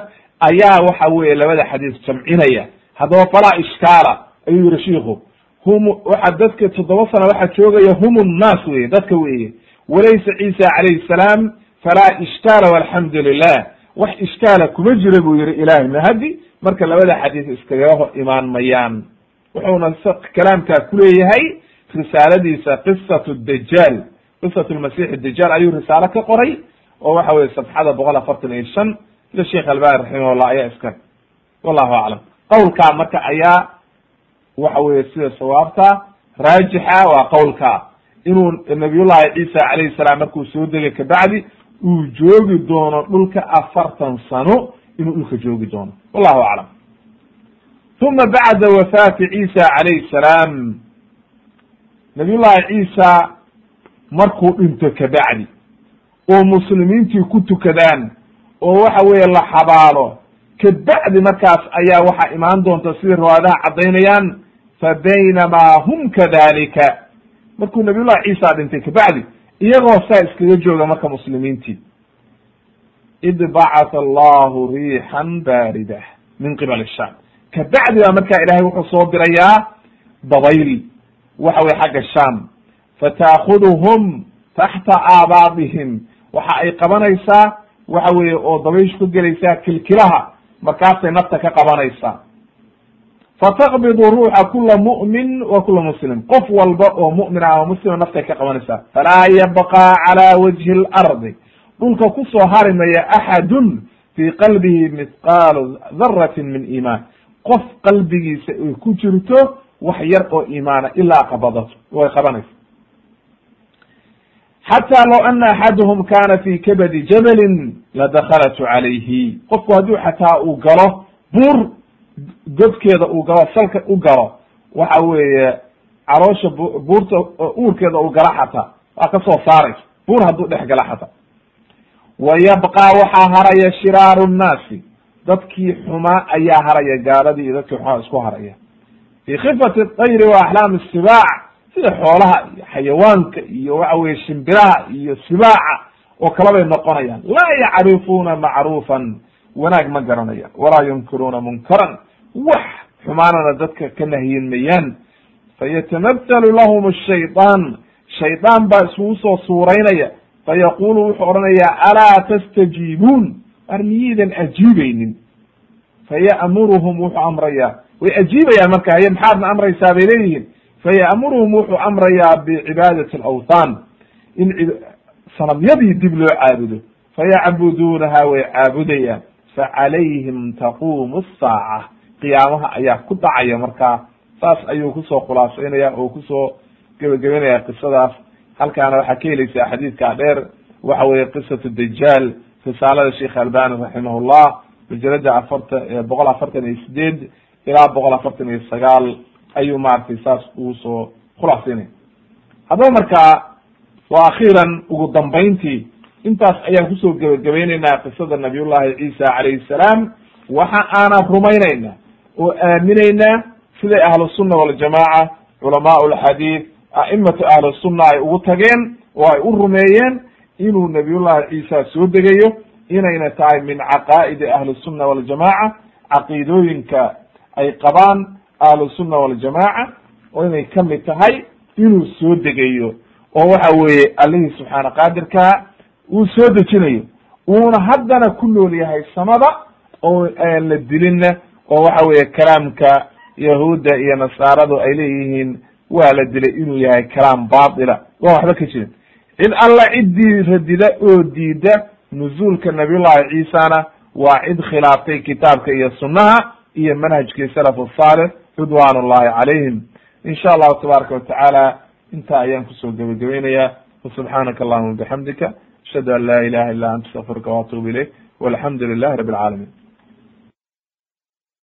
ayaa waxa weye labada xadiis jamcinaya. Haddaba falaa ishkaala ayuu yihi shiku hum waxa dadka toddoba sana waxaa joogaya hum nnaas weye dadka weeye. Walaysa ciisa calayhi salaam falaa ishkaala walxamdu lilah wax ishkaala kuma jira buu yihi ilahay mahadi marka labada xadiis iskaga hor imaan mayaan. Wuxuuna kalaamkaa kuleeyahay risaaladiisa qisat dajaal qisat lmasix dajaal ayuu risaalo ka qoray oo waxa weye safxada boqol afartan iyo shan sida sheekh albani raximahullah ayaa iska wallahu aclam. Qowlkaa marka ayaa waxa weye sida sawaabta raajixa waa qowlka. Inuu nabiyullahi ciisa calayhi salaam markuu soo degay kabacdi uu joogi doono dhulka afartan sano inuu dhulka joogi doono. Wallahu aclam. Uma bacda wafaati ciisa calayhi salaam. Nabiyullahi ciisa markuu dhinto kabacdi oo muslimiintii ku tukadaan oo waxa weeye la xabaalo kabacdi markaas ayaa waxaa imaan doonta sidai riwaayadaha caddaynayaan fa baynamaa hum kadalika markuu nabiyullahi ciisa dhintay kabacdi iyagoo saa iskaga jooga marka muslimiintii id bacatha allahu riixan baarida min qibal sham kabacdi baa markaa ilahay wuxuu soo dirayaa dabayl waxa weye xagga sham fataakuduhum taxta aabaadihim waxa ay qabanaysaa waxa weeye oo dabayshu ka gelaysaa kilkilaha markaasay nafta ka qabanaysaa fataqbidu ruuxa kula mu'min wa kula muslim qof walba oo mu'min ah oo muslima naftay ka qabanaysaa falaa yabqa cala wajhi اlardi dhulka ku soo harimaya axadun fii qalbihi mithqaalu daratin min iimaan qof qalbigiisa ay ku jirto wax yar oo iimaana ilaa qabadato way qabanaysa xatى low ana axaduhm kana fi kabadi jabalin ladakhalat calayhi qofku hadduu xataa uu galo buur godkeeda uu galo salka u galo waxa weeye caloosha buurta uurkeeda uu gala xataa waa ka soo saaraysa buur hadduu dhex gala xataa. Wa yabqa waxaa haraya shiraaru nnaasi dadkii xumaa ayaa haraya gaaladii iyo dadkii xumaa isku haraya. Fi khifati tayri wa axlaami sibaac sida xoolaha iyo xayawaanka iyo waxa weye shimbiraha iyo sibaaca oo kala bay noqonayaan. Laa yacrifuuna macruufan wanaag ma garanayaan walaa yunkiruuna munkaran wax xumaanana dadka ka nahyin mayaan. Fayatamatalu lahum shayطaan shaydaan baa isugu soo suuraynaya fayaqulu wuxuu odhanayaa alaa tastajiibuun? War miyiidan ajiibaynin? Faya'muruhum wuxuu amrayaa. Way ajiibayaan marka haye maxaadna amraysaa bay leeyihiin. Fayamuruhum wuxuu amrayaa bicibaadati alawthan in sanamyadii dib loo caabudo. Fayacbuduunaha way caabudayaan. Facalayhim taquumu asaaca qiyaamaha ayaa ku dhacaya markaa saas ayuu ku soo khulaasaynaya oo ku soo gebagabenaya qisadaas. Halkaana waxaa ka helaysaa xadiidkaa dheer waxa weye qisatu dajaal risaalada sheekh albani raximahullah majalada afartan boqol afartan iyo sideed ilaa boqol afartan iyo sagaal ayuu maaragtay saas ugu soo khulaasaynaya haddaba markaa wa akhiiran ugu dambayntii intaas ayaan ku soo gebagabaynaynaa qisada nabiyullahi ciisa calayhi salaam waxa aanan rumaynayna oo aaminaynaa siday ahlusunna waljamaaca culamaa lxadiid a'imatu ahlusunna ay ugu tageen oo ay u rumeeyeen inuu nabiyullahi ciisa soo degayo inayna tahay min caqaa'idi ahlisunna waljamaaca caqiidooyinka ay qabaan ahlusunna waljamaaca oo inay ka mid tahay inuu soo degayo. Oo waxa weeye allihii subxaana qaadirkaa uu soo dejinayo uuna haddana ku nool yahay samada oo aan la dilinna oo waxa weeye kalaamka yahuudda iyo nasaaradu ay leeyihiin waa la dilay inuu yahay kalaam baatila. Waa waxba ka jirin. Cid alla ciddii radida oo diida nuzuulka nabiyullahi ciisana waa cid khilaaftay kitaabka iyo sunnaha iyo manhajkii salaf asaalix ridwan ullahi calayhim. In sha allahu tabaaraka watacaala intaa ayaan ku soo gebagabeynaya wasubxaanaka allahuma bixamdika ashhadu an la ilaha illa anta astaqfiruka waatubu ilayk walxamdu lilahi rabi alcaalamiin